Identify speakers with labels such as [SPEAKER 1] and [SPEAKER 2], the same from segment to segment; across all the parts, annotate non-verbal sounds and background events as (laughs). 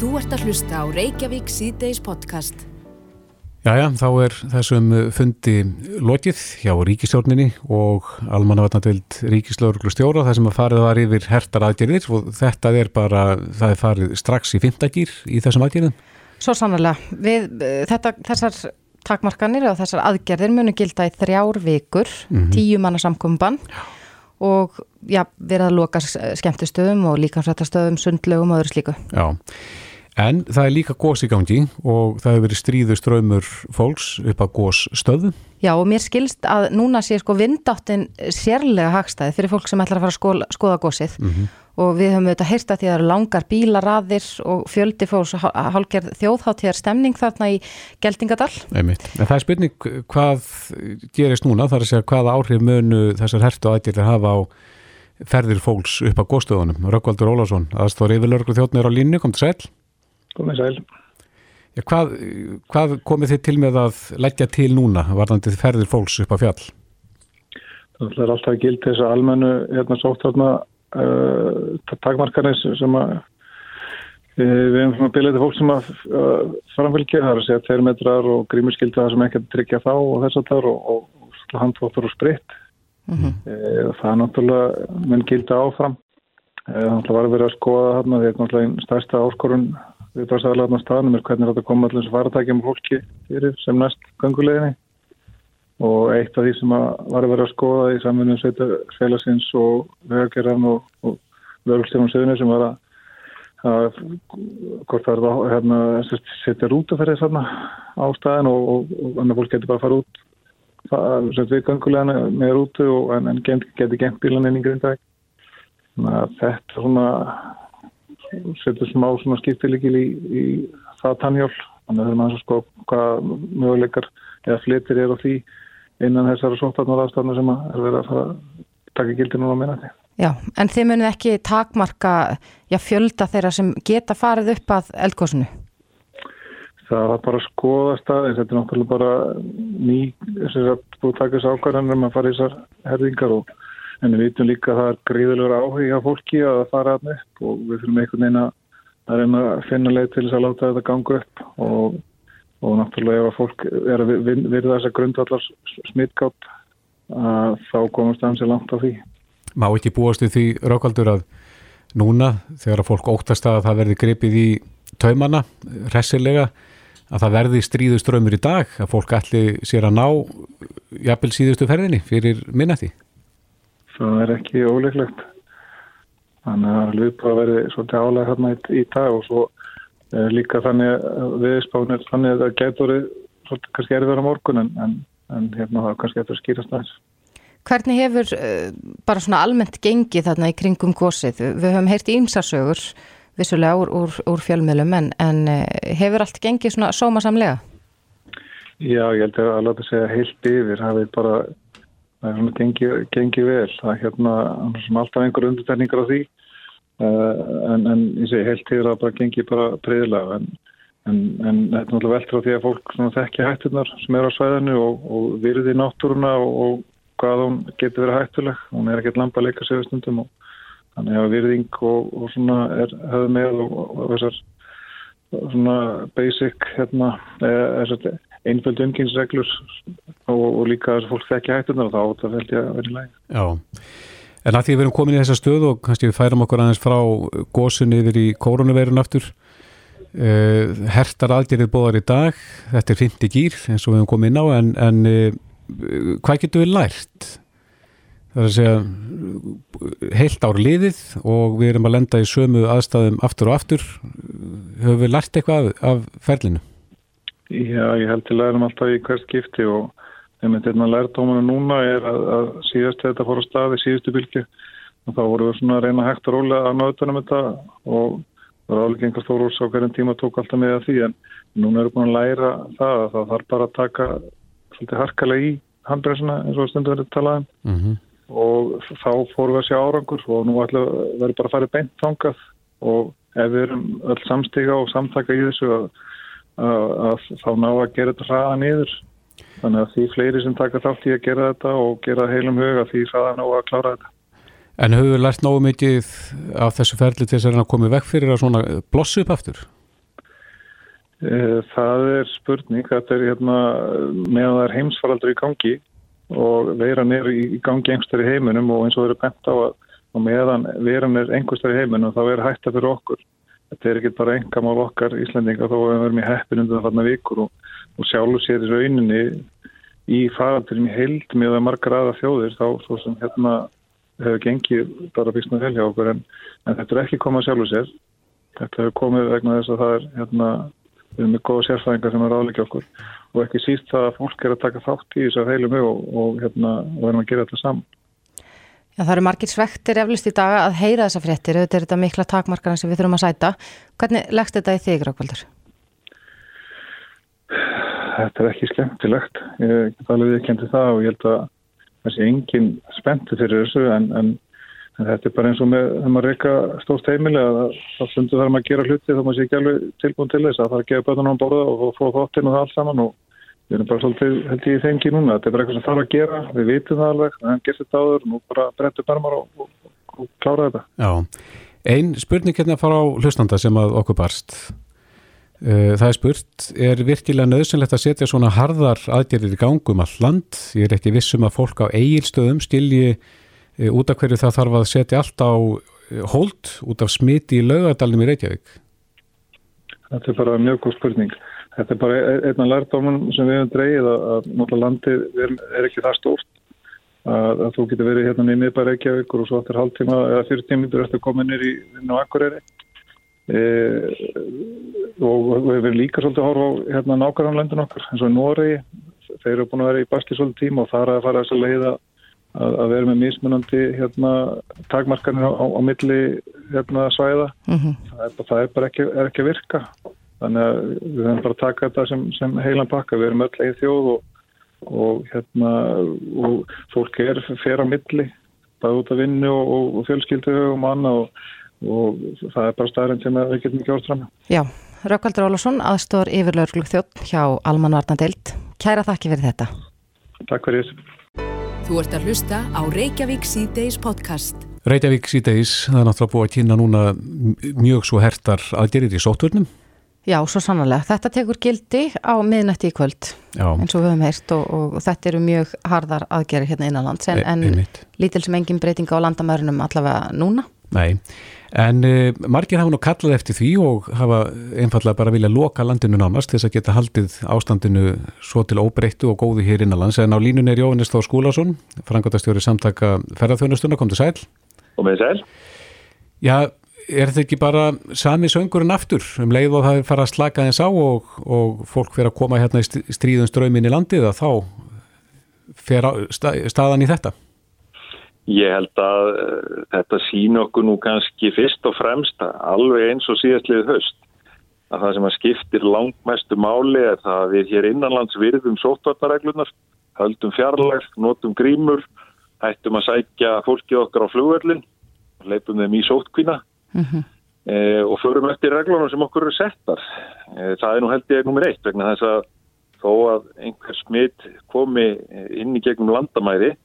[SPEAKER 1] Þú ert að hlusta á Reykjavík síðdeis podcast.
[SPEAKER 2] Jæja, þá er þessum fundi lokið hjá ríkistjórninni og almannavatnadvild ríkislauruglu stjóra þar sem að farið var yfir hertar aðgerðir og þetta er bara, það er farið strax í fymtagýr í þessum aðgerðum.
[SPEAKER 3] Svo sannlega, við þetta, þessar takmarkanir og þessar aðgerðir munu gilda í þrjár vikur, mm -hmm. tíu manna samkumban og já, verða að loka skemmtistöðum og líkansrættastöðum, sundlegum og öðru slíku.
[SPEAKER 2] Já, En það er líka gós í gangi og það hefur verið stríðu ströymur fólks upp að gós stöðu.
[SPEAKER 3] Já og mér skilst að núna sé sko vindáttin sérlega hagstæði fyrir fólk sem ætlar að fara að skoða, skoða gósið mm -hmm. og við höfum auðvitað heyrta því að það eru langar bílaraðir og fjöldi fólks hálgerð þjóðháttíðar stemning þarna í Geldingadal.
[SPEAKER 2] Einmitt. En það er spurning hvað gerist núna þar að segja hvað áhrif mönu þessar hertu aðgjörðir hafa á ferðir fólks upp að góðstöðunum. Rökkvaldur Ólásson, aðstóður yfirlörglu þjóttnir á línu, kom til sæl.
[SPEAKER 4] Komið sæl.
[SPEAKER 2] Já, hvað, hvað komið þið til með að leggja til núna varðandi þið ferðir fólks upp á fjall?
[SPEAKER 4] Það er alltaf gild þess að almennu hérna sótt þarna uh, takmarkarnis sem að uh, við hefum svona byrjaði fólk sem að uh, framfylgja það er að segja tveir metrar og grímuskildi það sem ekki að tryggja þá og þess að það og, og, handvóttur og spritt. Mm -hmm. Það er náttúrulega mun gildi áfram. Það var að vera að skoða þarna því að náttúrulega stærsta áskorun við bara sæðalega á staðnum er hvernig þetta koma allir sem faratækjum fólki fyrir sem næst ganguleginni og eitt af því sem var að vera að skoða í samfunum sveitafélagsins og vegagerðan og, og vörgstjónum söðunni sem var að, að hvort það er að hérna, setja rútaferðið þarna á staðin og, og, og annar fólk getur bara að fara út það, við gangulegina með rútu en, en geti gengt bílan inn í grindæk þannig að þetta er svona setur smá svona skiptilegil í, í það tannjól þannig að það er maður að sko hvað möguleikar eða fletir er á því innan þessara sóttarnar aðstafna sem að er verið að fara að taka gildi núna meina því.
[SPEAKER 3] Já, en þið munið ekki takmarka já, fjölda þeirra sem geta farið upp að eldgóðsunu?
[SPEAKER 4] Það var bara að skoða staðins, þetta er náttúrulega bara ný, þess að búið takast ákvarðanir um að fara í þessar herðingar og en við vitum líka að það er gríðilegur áhuga fólki að fara að upp og við þurfum einhvern veginn að reyna að finna leið til þess að láta þetta ganga upp og, og náttúrulega ef að fólk er að virða þessa grundvallar smittgátt þá komast það ansið langt á því.
[SPEAKER 2] Má ekki búast því rákaldur að núna þegar að fólk óttast að það verði grepið í taumana, resilega að það verði stríðuströmmur í dag að fólk allir sér að ná jafnvel síðustu ferðinni fyrir minnati?
[SPEAKER 4] Það er ekki óleiklegt þannig að lupa að verði svolítið álega hérna í, dag og svo eh, líka þannig að viðspánir þannig að það getur svolítið kannski erfiðar á morgun en, en, en hérna það kannski getur skýrast aðeins
[SPEAKER 3] Hvernig hefur uh, bara svona almennt gengið þarna í kringum gósið? Við höfum heyrt ímsasögur vissulega úr, úr, úr fjölmiðlum en, en hefur allt gengið svona sómasamlega?
[SPEAKER 4] Já, ég held að að láta segja heilt yfir hafið bara það er svona gengið gengi vel. Það er hérna alltaf einhver undirtegningar á því. Uh, en, en ég segi heilt til að bara gengið bara breyðilega en, en, en þetta er náttúrulega veldur á því að fólk þekkja hættunar sem er á svæðinu og, og virði náttúruna og, og hvað hún getur verið hættuleg. Hún er ekkert lampa að leika við stundum og þannig að virðing og, og svona er höfð með og þessar svona basic hérna er þetta einföld umkynsreglur og, og líka þess að fólk þekki hættunar og þá þetta fælti að vera í læg.
[SPEAKER 2] Já, en að því við erum komin í þessa stöð og kannski við færum okkur aðeins frá gósun yfir í koronaveirun aftur uh, hertar aðgerið bóðar í dag þetta er 50 gýr eins og við hefum komið inn á en, en uh, hvað getur við lært? Það er að segja heilt ár liðið og við erum að lenda í sömu aðstæðum aftur og aftur höfum við lært eitthvað af, af ferlinu?
[SPEAKER 4] Já, ég held til að lærum alltaf í hver skipti og einmitt einna lærdómanu núna er að, að síðast þetta fór á staði síðustu bylgi og þá voru við svona reyna hægt að róla að náðunum þetta og það var alveg einhver stór úrs á hverjum tíma tók alltaf með því en núna erum við búin að læra það að það þarf bara að taka svolítið harkalega í handbremsuna eins og stundu verið talaðum mm -hmm. og þá fórum við að sjá árangur og nú verður bara að fara beint þangað og ef við erum öll samstiga og samtaka í þessu að að, að þá ná að gera þetta hraða niður þannig að því fleiri sem taka þátt í að gera þetta og gera heilum huga því hraða ná að klára þetta
[SPEAKER 2] En höfum við lært náðu mikið af þessu ferli til þess að koma vekk fyrir að svona blossu upp aftur?
[SPEAKER 4] Það er spurning, þetta er hérna meðan það er heimsfaraldur í gangi og veiran er í gangi einhverstað í heiminum og eins og það eru bent á að meðan veiran er einhverstað í heiminum þá er hætta fyrir okkur. Þetta er ekki bara engamál okkar Íslandinga að við verum í heppin undan þarna vikur og, og sjálf sér í rauninni í faraldurum í heild með að margar aða þjóðir þá svo sem hérna hefur gengið bara með helja okkur en, en þetta er ekki komað sjálf sér. Þetta hefur komið vegna þess að það er hérna við erum með góða sérfæðingar sem er ráðleikja okkur og ekki síst það að fólk er að taka þátt í þess að heilum og, og hérna og erum að gera þetta saman.
[SPEAKER 3] Já, það eru margir svektir eflust í dag að heyra þessa fréttir, auðvitað er þetta mikla takmarkana sem við þurfum að sæta. Hvernig leggst þetta í þig, Rákvaldur?
[SPEAKER 4] Þetta er ekki skemmtilegt. Ég get alveg viðkendi það og ég held að það sé engin spenntu fyrir þessu en, en En þetta er bara eins og með, þegar maður reyka stórt heimilega, þá stundu þarf maður að gera hluti þá maður sé ekki alveg tilbúin til þess að það er að gefa bötunum á borða og fá þáttinn og það allt saman og við erum bara svolítið held ég í þengi núna. Þetta er bara eitthvað sem þarf að gera, við vitum það alveg, en gerst þetta áður, nú bara brettu bermar og, og, og, og klára þetta.
[SPEAKER 2] Já, einn spurning hérna að fara á hlustanda sem að okkur barst. Uh, það er spurt, er virkilega nöðsynlegt að setja svona harðar aðgerðir í gangum all land? Ég er ekki vissum að fólk á eigilstöðum stilji Eh, út af hverju það þarf að setja allt á eh, hold út af smiti í laugadalum í Reykjavík?
[SPEAKER 4] Þetta er bara mjög góð spurning. Þetta er bara e-, einna lærdóman sem við hefum dreyið að, að náttúrulega landið er, ekki það stórt. Að, að þú getur verið hérna í miðbæra Reykjavík og svo eftir hálftíma eða fyrir tímiður eftir að koma nýr í Akkureyri e, og við hefum líka svolítið að horfa á hérna nákvæmlandin okkar eins og í Nóri þeir eru búin að vera í basti svolítið tíma og það er að fara þess að leiða að, að vera með mismunandi hérna, takmarkanir á, á, á milli hérna, svæða. Mm -hmm. það, er, það er bara ekki, er ekki að virka þannig að við höfum bara að taka þetta sem, sem heilan pakka, við erum öll eigið þjóð og, og hérna og fólk er fyrir á milli bara út af vinnu og, og fjölskyldu og manna og, og það er bara staðarinn sem við getum ekki ástræma
[SPEAKER 3] Já, Raukaldur Ólarsson aðstór yfirlaurglug þjótt hjá Alman Varnadeild Kæra þakki fyrir þetta.
[SPEAKER 4] Takk fyrir þessu.
[SPEAKER 1] Þú ert að hlusta á Reykjavík C-Days podcast.
[SPEAKER 2] Reykjavík C-Days, það er náttúrulega búið að kynna núna mjög svo hertar aðgerið í sótturnum.
[SPEAKER 3] Já, svo sannlega. Þetta tekur gildi á miðnætti í kvöld, Já. eins og við höfum heist og, og, þetta eru mjög hardar aðgerið hérna innanlands en, e en lítil sem engin breyting á landamærunum allavega núna.
[SPEAKER 2] Nei, En uh, margir hafa nú kallað eftir því og hafa einfallega bara vilja loka landinu nánast þess að geta haldið ástandinu svo til óbreyttu og góðu hér innanlands. En á línun er Jóhannes Þór Skúlason, frangotastjóri samtaka ferðarþjónustuna, kom til sæl.
[SPEAKER 5] Og með sæl.
[SPEAKER 2] Já, er þetta ekki bara sami söngurinn aftur um leið og það fara að slaka þess á og, og fólk fyrir að koma hérna í stríðum ströymin í landið að þá fer staðan í þetta?
[SPEAKER 5] Ég held að uh, þetta sína okkur nú kannski fyrst og fremst alveg eins og síðastliðið höst að það sem að skiptir langmestu máli er það að við hér innanlands virðum sótvartareglunar, höldum fjarlægt, notum grímur, hættum að sækja fólkið okkar á flugverlin, leipum þeim í sótkvína mm -hmm. e, og förum eftir reglunum sem okkur eru settar. E, það er nú held ég nummer eitt vegna þess að þó að einhver smitt komi inn í gegnum landamæri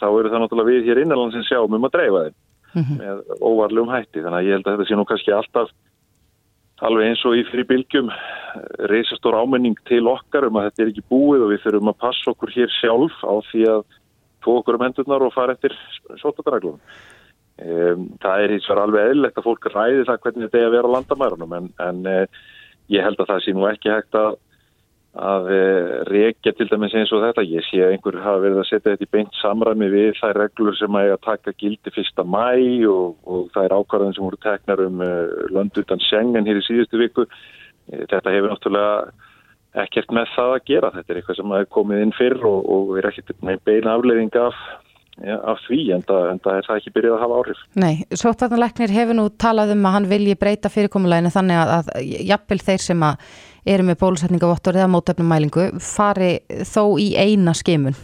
[SPEAKER 5] þá eru það náttúrulega við hér innanlands sem sjáum um að dreifa þeim mm -hmm. með óvarlegum hætti þannig að ég held að þetta sé nú kannski alltaf alveg eins og í fyrir bylgjum reysastór ámenning til okkar um að þetta er ekki búið og við þurfum að passa okkur hér sjálf á því að tók okkur um hendurnar og fara eftir sótadraglum um, það er hins vegar alveg eðlilegt að fólk ræði það hvernig þetta er að vera á landamærunum en, en eh, ég held að það sé nú ekki hægt að að eh, reykja til dæmis eins og þetta. Ég sé að einhver hafa verið að setja þetta í beint samræmi við þær reglur sem að taka gildi fyrsta mæ og, og er ákvarðan sem voru teknar um uh, lönd utan sengen hér í síðustu viku. Eh, þetta hefur náttúrulega ekkert með það að gera. Þetta er eitthvað sem er komið inn fyrr og, og er ekkert með beina afleiðing af, ja, af því en það, er það ekki byrjað að hafa áhrif.
[SPEAKER 3] Nei, Sjóttvartanleiknir hefur nú talað um að hann vilji breyta fyrirkomuleginu þannig að, að jafnvel þeir sem eru með bólusetningavottor eða mótefnum mælingu fari þó í eina skimun.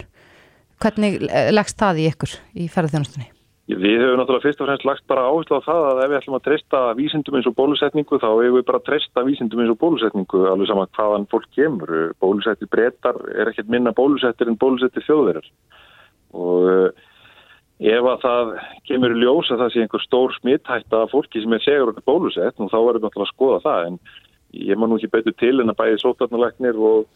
[SPEAKER 3] Hvernig leggst það í ykkur í ferðarþjónustunni?
[SPEAKER 5] Við höfum náttúrulega fyrst og fremst lagt bara áherslu á það að ef við ætlum að treysta vísindum eins og bólusetningu þá hefur við bara treysta vísindum eins og bólusetningu alveg saman hvaðan fólk kemur. Bólusettir breytar er ekkert minna bólusettir en bólusettir þjóðverðar og eh, ef að það kemur í ljós að það sé einhver stór smittætt að fólki sem er segur bólusett og þá verður við náttúrulega að skoða það en ég maður nú ekki betur til en að bæði sótarnalegnir og,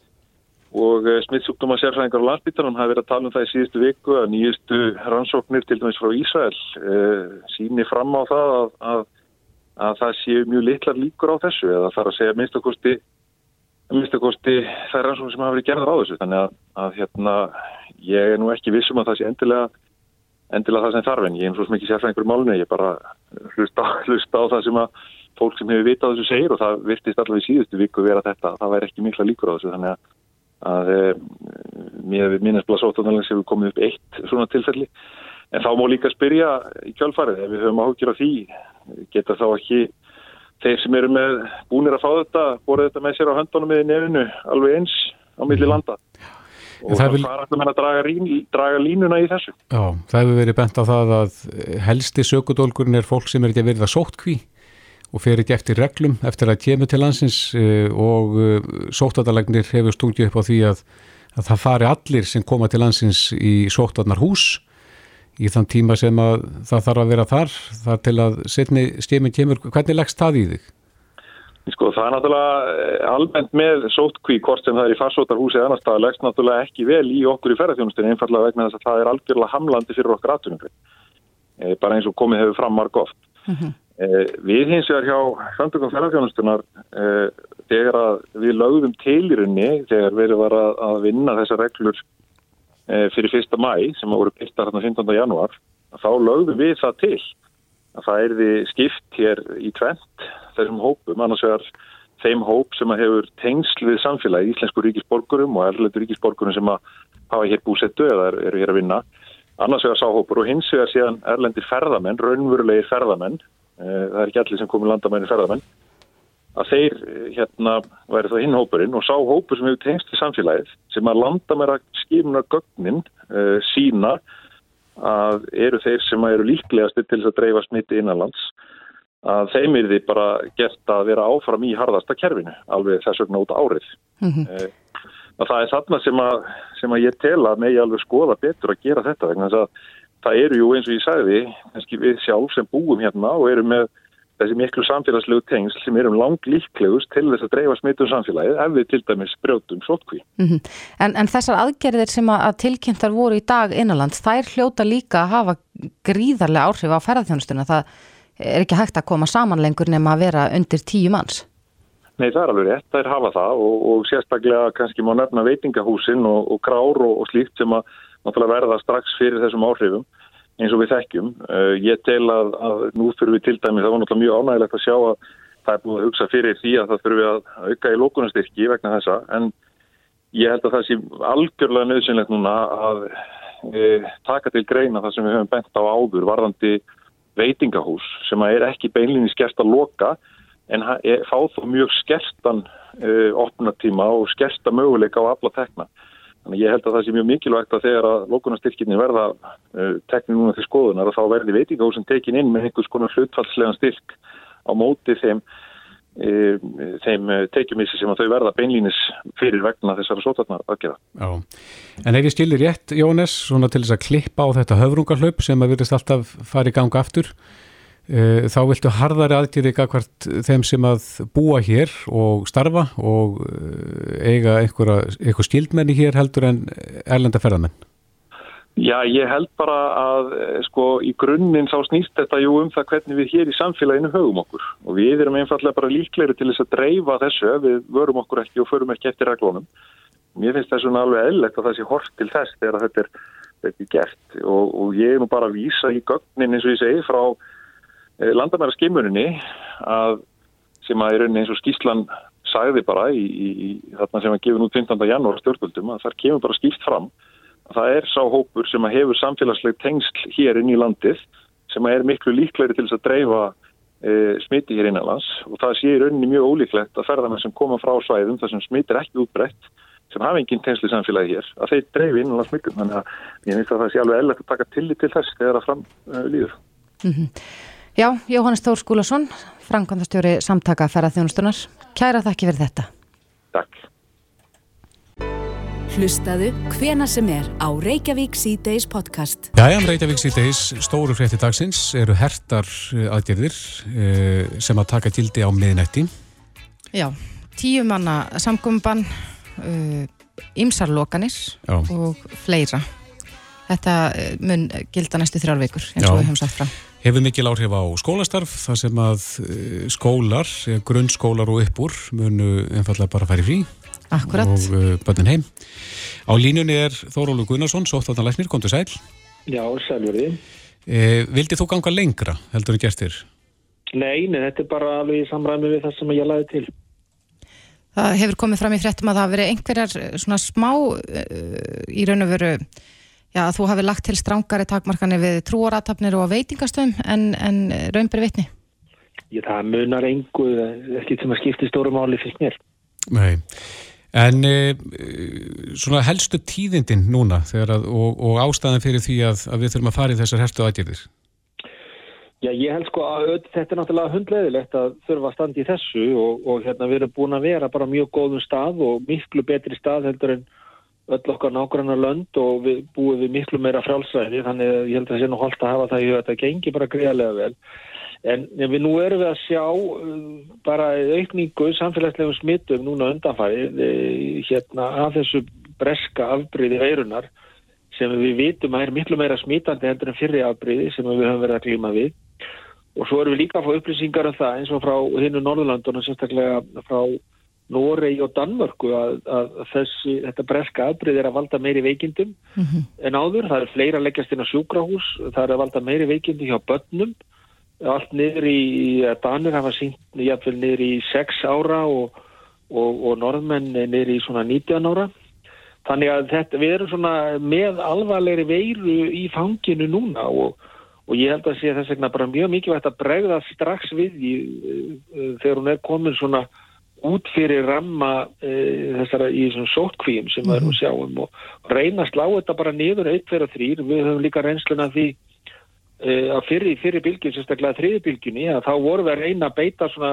[SPEAKER 5] og eh, smittsjúkdóma sérfræðingar á landsbyttanum hafi verið að tala um það í síðustu viku að nýjustu rannsóknir til dæmis frá Ísrael uh, síni fram á það að, að, að það séu mjög litlar líkur á þessu eða þarf að segja minnstakosti minnstakosti er rannsóknir sem hafa verið gerðar á þessu. Þannig að, að hérna, ég er nú ekki vissum að það sé endilega endilega það sem þarf en ég er svo sem ekki sérfræðingur í málunni, ég bara hlusta, (laughs) hlusta á það sem að fólk sem hefur vitað þessu segir og það virtist allavega í síðustu viku vera þetta, það væri ekki mikla líkur á þessu þannig að, að e, mér minnast blasóttanlega sem við komum upp eitt svona tilfelli. En þá má líka spyrja í kjálfarið ef við höfum áhugjur á því geta þá ekki þeir sem eru með búinir að fá þetta, borðið þetta með sér á höndunum með nefnu alveg eins á milli landa og það vil... fara að draga, rín, draga línuna í þessu.
[SPEAKER 2] Já, það hefur verið bent á það að helsti sökudólgurinn er fólk sem er ekki að verða sóttkví og fer ekki eftir reglum eftir að kemur til landsins eh, og eh, sóttadalagnir hefur stungið upp á því að, að það fari allir sem koma til landsins í sóttadnar hús í þann tíma sem að það þarf að vera þar, þar til að setni stjéminn kemur. Hvernig leggst það í þig?
[SPEAKER 5] Sko það er náttúrulega eh, almennt með sótkví hvort sem það er í farsótarhúsi eða annar stað leggst náttúrulega ekki vel í okkur í ferðarþjónustunni einfallega vegna þess að það er algjörlega hamlandi fyrir okkur aðtunum e, bara eins og komið hefur fram marg oft. Mm -hmm. e, við hins vegar hjá samtökum ferðarþjónustunar þegar við í runni þegar við erum að, að vinna þessar reglur fyrir fyrsta mæ sem voru byrta hérna 15. janúar þá lögðum við það til að það erði skipt hér í tvent þessum hópum, annars vegar þeim hóp sem hefur tengsl við samfélagi, íslensku ríkisborgurum og erlendur ríkisborgurum sem að hafa hér búsettu eða eru hér að vinna. Annars vegar sáhópur og hins vegar síðan erlendir ferðamenn, raunverulegir ferðamenn eh, það er ekki allir sem komið landamæni ferðamenn að þeir eh, hérna væri það hinn hópurinn og sáhópur sem hefur tengsl við samfélagið sem að landamæra skimna gögnin uh, sína að eru þeir sem eru líklegast til þess að dreifa smitti innanlands að þeim er því bara gert að vera áfram í hardasta kerfinu alveg þess vegna út árið mm -hmm. það er þarna sem að, sem að ég tel að megi alveg skoða betur að gera þetta vegna þess að það eru jú eins og ég sagði við sjálf sem búum hérna og eru með þessi miklu samfélagslegu tengsl sem erum lang líklegust til þess að dreifa smittum samfélagið ef við til dæmis brjótum sótkví.
[SPEAKER 3] Mm -hmm. en, en þessar aðgerðir sem að tilkynntar voru í dag innanlands, þær hljóta líka að hafa gríðarlega áhrif á ferðarþjónustuna. Það er ekki hægt að koma saman lengur nema að vera undir tíu manns.
[SPEAKER 5] Nei, það er alveg rétt, það er hafa það og, og sérstaklega kannski má nefna veitingahúsin og, og krár og, og slíkt sem að verða strax fyrir þessum áhrifum eins og við þekkjum. Uh, ég tel að, að nú fyrir við til dæmi, það var náttúrulega mjög ánægilegt að sjá að það er búið að hugsa fyrir því að það fyrir við að auka í lókunastyrki vegna þessa en ég held að það sé algjörlega nöðsynlegt núna að e, taka til greina það sem við höfum bent á áður varðandi veitingahús sem er ekki beinlinni skert að loka en e, fá þó mjög skertan e, opnatíma og skerta möguleika á alla tekna. Þannig ég held að það sé mjög mikilvægt að þegar að lókunarstyrkinni verða uh, tekni núna til skoðunar að þá verði veitingahúsin tekin inn með einhvers konar hlutfallslegan styrk á móti þeim, uh, þeim tekjumissi sem að þau verða beinlínis fyrir vegna þessara sótarnar aðgera.
[SPEAKER 2] Já, en ef ég stilir rétt Jónes, svona til þess að klippa á þetta höfrungarhlaup sem að virðist alltaf fara í ganga aftur, Eh, þá viltu harðari aðgjörði hvert þeim sem að búa hér og starfa og eh, eiga eitthvað skildmenni hér heldur en erlenda ferðamenn?
[SPEAKER 5] Já, ég held bara að eh, sko í grunninn þá snýst þetta jú um það hvernig við hér í samfélaginu höfum okkur og við erum einfallega bara líklegri til þess að dreifa þessu við vörum okkur ekki og förum ekki eftir reglunum. Mér finnst það svona alveg eðlegt að það sé hort til þess þegar þetta er, þetta er gert og, og ég er nú bara að vísa í gögnin eins og ég segi frá Eh, landamæra skimuninni að sem að er eins og skýslan sagði bara í, í, í þarna sem að gefa nú 15. janúar stjórnvöldum að þar kemur bara skýft fram það er sá hópur sem hefur samfélagsleg tengsl hér inn í landið sem er miklu líklegri til þess að dreifa e, smiti hér innanlands og það sé í rauninni mjög ólíklegt að ferðarmenn sem koma frá svæðum þar sem smiti er ekki útbreytt sem hafa enginn tengsli samfélagi hér að þeir dreifi innanlands smittum þannig að ég finnst að það sé alveg ellegt að taka tillit til þess þegar það fram uh, líður. Mm -hmm.
[SPEAKER 3] Já, Jóhannes Tór Skúlason, framkvæmdastjóri samtaka ferðarþjónustunar. Kæra þakki fyrir þetta.
[SPEAKER 5] Takk.
[SPEAKER 1] Hlustaðu hvena sem er á Reykjavík C-Days podcast.
[SPEAKER 2] Jæja, Reykjavík C-Days, stóru frétti dagsins eru hertar aðgerðir eh, sem að taka tildi á miðnætti.
[SPEAKER 3] Já, tíu manna samgumban, ymsarlokanir uh, og fleira. Þetta mun gilda næstu þrjárveikur eins og Já. við höfum sagt frá.
[SPEAKER 2] Hefur mikil áhrif á skólastarf þar sem að skólar, grunnskólar og uppur munu einfallega bara færi frí
[SPEAKER 3] Akkurat.
[SPEAKER 2] og uh, bönnin heim. Á línunni er Þórólu Gunnarsson, sóttanlæknir, kom til sæl.
[SPEAKER 6] Já, sælverði.
[SPEAKER 2] Eh, vildi þú ganga lengra heldur en gestir?
[SPEAKER 6] Nei, nei, þetta er bara alveg í samræmi við það sem ég laði til.
[SPEAKER 3] Það hefur komið fram í fréttum að það hafi verið einhverjar eh, svona smá uh, í raun og veru, já, að þú hafi lagt til strángari takmarkani við trúaratafnir og veitingastöðum en, en raunberi vitni?
[SPEAKER 6] Já, það munar einhver, ekkert sem að skipti stóru máli fyrst mér.
[SPEAKER 2] Nei, en uh, svona helstu tíðindin núna að, og, og ástæðan fyrir því að, að við þurfum að fara í þessar herstu aðgjörðir?
[SPEAKER 6] Já, ég held sko að þetta er náttúrulega hundleðilegt að þurfa að standa í þessu og, og hérna við erum búin að vera bara mjög góðum stað og miklu betri stað heldur en öll okkar nákvæmna lönd og við búum við miklu meira frálsræði þannig að ég held að það sé nú holdt að hafa það í að þetta gengi bara greiðlega vel. En við nú erum við að sjá uh, bara aukningu samfélagslegum smittum núna undanfæri eh, hérna að þessu breska afbríði veirunar sem við vitum að er miklu meira smitandi heldur en fyrri afbríði sem við höfum verið að klíma við. Og svo erum við líka að fá upplýsingar um það eins og frá hinnu Norðurlandunum sérstaklega frá Noregi og Danmörku að, að þessi, þetta breska afbreyð er að valda meiri veikindum mm -hmm. en áður, það er fleira leggjast inn á sjúkrahús, það er að valda meiri veikindum hjá börnum, allt niður í, Danir hafa sínt jáfnveil niður í 6 ára og, og, og norðmenn niður í svona 19 ára. Þannig að þetta, við erum svona með alvarlegri veiru í fanginu núna og og ég held að sé þess vegna bara mjög mikilvægt að bregða strax við í, uh, þegar hún er komin svona út fyrir ramma uh, þessara í svona sótkvíum sem við erum að sjáum og reyna að slá þetta bara niður 1, 2 og 3, við höfum líka reynsluna því að fyrir, fyrir bylgjum, sérstaklega þriði bylgjunni að þá vorum við að reyna að beita svona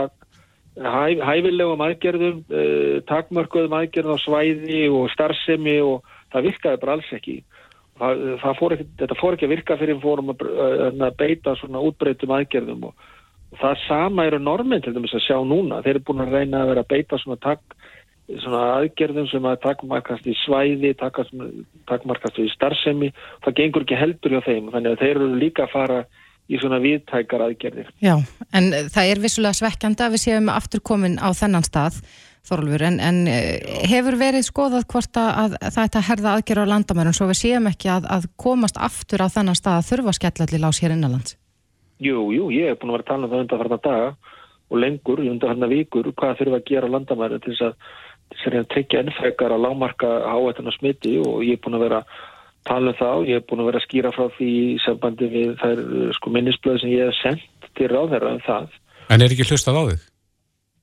[SPEAKER 6] hæf, hæfilegum aðgerðum takmörkuðum aðgerðum á svæði og starfsemi og það virkaði bara alls ekki. Það, það fór ekki, þetta fór ekki að virka fyrir fórum að, að beita svona útbreytum aðgerðum og, og það sama eru normin til dæmis að sjá núna. Þeir eru búin að reyna að vera að beita svona, tak, svona aðgerðum sem að takkmarkast í svæði takkmarkast í starfsemi það gengur ekki heldur hjá þeim þannig að þeir eru líka að fara í svona viðtækar aðgerðir
[SPEAKER 3] Já, en það er vissulega svekkjandi að við séum afturkomin á þennan stað Þorlfur, en, en eh, hefur verið skoðað hvort að, að það ætti að herða aðgerra á landamærum svo við séum ekki að, að komast aftur á þennan stað að þurfa skellalli lás hér innanlands?
[SPEAKER 6] Jú, jú, ég hef búin að vera að tala um það undanfarnar daga og lengur, undanfarnar vikur, hvað þurfa að gera landamærum til þess að, að tryggja ennfrekar að lámarka áættan og smiti og ég hef búin að vera að tala um það og ég hef búin að vera að skýra frá því sambandi við þær sko minnisblöð sem ég hef sendt til ráðherra um það.
[SPEAKER 2] En er ekki hlustað á þig?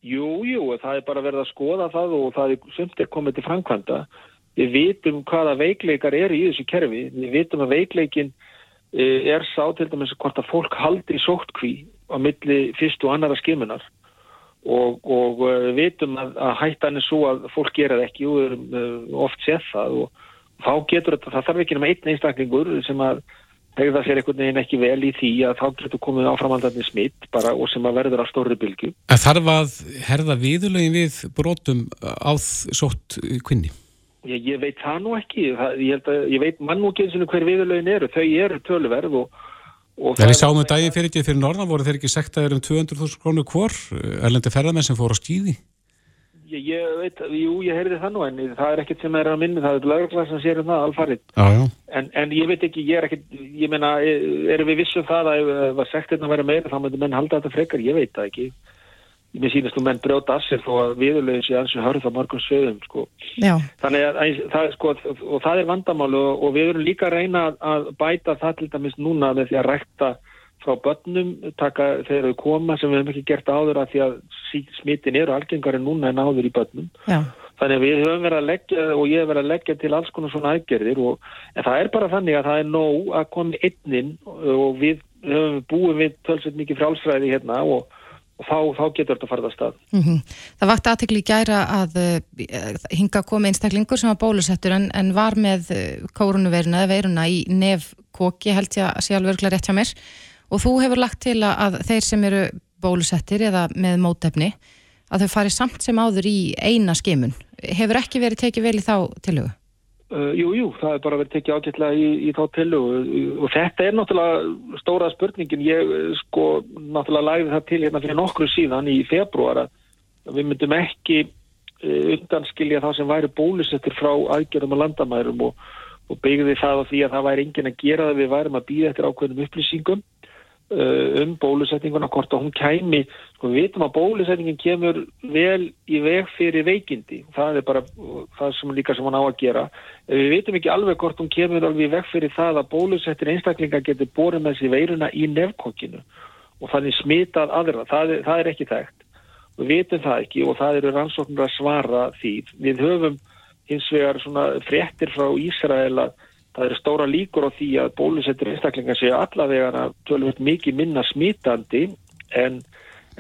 [SPEAKER 6] Jú, jú, það er bara verið að skoða það og það er sumt er komið til framkvæmda. Við vitum hvaða veikleikar er í þessu kerfi. Við vitum að veikleikin e, er sá til dæmis hvort að fólk haldi sóttkví á milli fyrst og annara skimunar og, og e, við vitum að, að hættan er svo að fólk gera það ekki og við erum e, oft séð það og þá getur þetta, það þarf ekki nema einn einstaklingur sem að hegða sér einhvern veginn ekki vel í því að þá getur komið áframaldandi smitt bara og sem að verður á stóri bylgu.
[SPEAKER 2] En þarf að herða viðulegin við brotum áð sótt kvinni?
[SPEAKER 6] Ég, ég veit það nú ekki. Það, ég, að, ég veit mann og gensinu hver viðulegin eru. Þau eru töluverð og
[SPEAKER 2] Þegar ég sáum um dagi fyrir ekki fyrir norðan voru þeir ekki sektaður um 200.000 krónu hvor erlendi ferðarmenn sem fór á skýði?
[SPEAKER 6] Ég, ég veit, jú, ég heyrði það nú en það er ekkert sem er að minna, það er lauruglæð sem sér um það alfarið. En, en ég veit ekki, ég er ekkert, ég meina, erum við vissum það að ef sektirna verið meira þá myndir menn halda þetta frekar, ég veit það ekki. Mér sínast þú menn brjóta að sér þó að viðurlegin sé ansið hörð á margum sögum, sko.
[SPEAKER 3] Já.
[SPEAKER 6] Þannig að það, sko, og það er vandamálu og, og við verum líka að reyna að bæta það til dæmis núna með því að rækta frá börnum taka, þegar þau koma sem við hefum ekki gert áður að því að smittin eru algengari núna en áður í börnum
[SPEAKER 3] Já.
[SPEAKER 6] þannig að við höfum verið að leggja og ég hef verið að leggja til alls konar svona aðgerðir og, en það er bara þannig að það er nóg að koma einnin og við höfum búið við tölsveit mikið frálsræði hérna og þá, þá getur þetta farið að stað.
[SPEAKER 3] Mm -hmm. Það vakti aðtekli í gæra að uh, hinga koma einstaklingur sem var bólusettur en, en var með eh, kórunuveruna eða veruna í nefkóki held ég að sé alveg rétt hjá mér og þú hefur lagt til að þeir sem eru bólusettir eða með mótefni að þau fari samt sem áður í eina skimun. Hefur ekki verið tekið vel í þá tilögu?
[SPEAKER 6] Uh, jú, jú, það er bara verið tekið ágætlega í, í þá tilögu og þetta er náttúrulega stóra spurningin. Ég sko náttúrulega læði það til hérna fyrir nokkru síðan í februar að við myndum ekki uh, undanskilja það sem væri bólusettir frá aðgerðum og landamærum og, og byggði það á því að það væri engin að gera það. Við værum að býða eftir ákveðnum upplýsingum um bólusetninguna hvort að hún kæmi sko við vitum að bólusetningin kemur vel í veg fyrir veikindi. Það er bara það sem líka sem hún á að gera. Við vitum ekki alveg hvort hún kemur alveg í veg fyrir það að bólusettin einstaklinga getur borið með sér veiruna í nefnkokkinu og þannig smitað aðra, það er, það er ekki þekkt. Við vitum það ekki og það eru rannsóknur að svara því. Við höfum hins vegar svona fréttir frá Ísrael að það eru stóra líkur á því að bólusettir einstaklingar séu allavega tölvöld mikið minna smítandi en,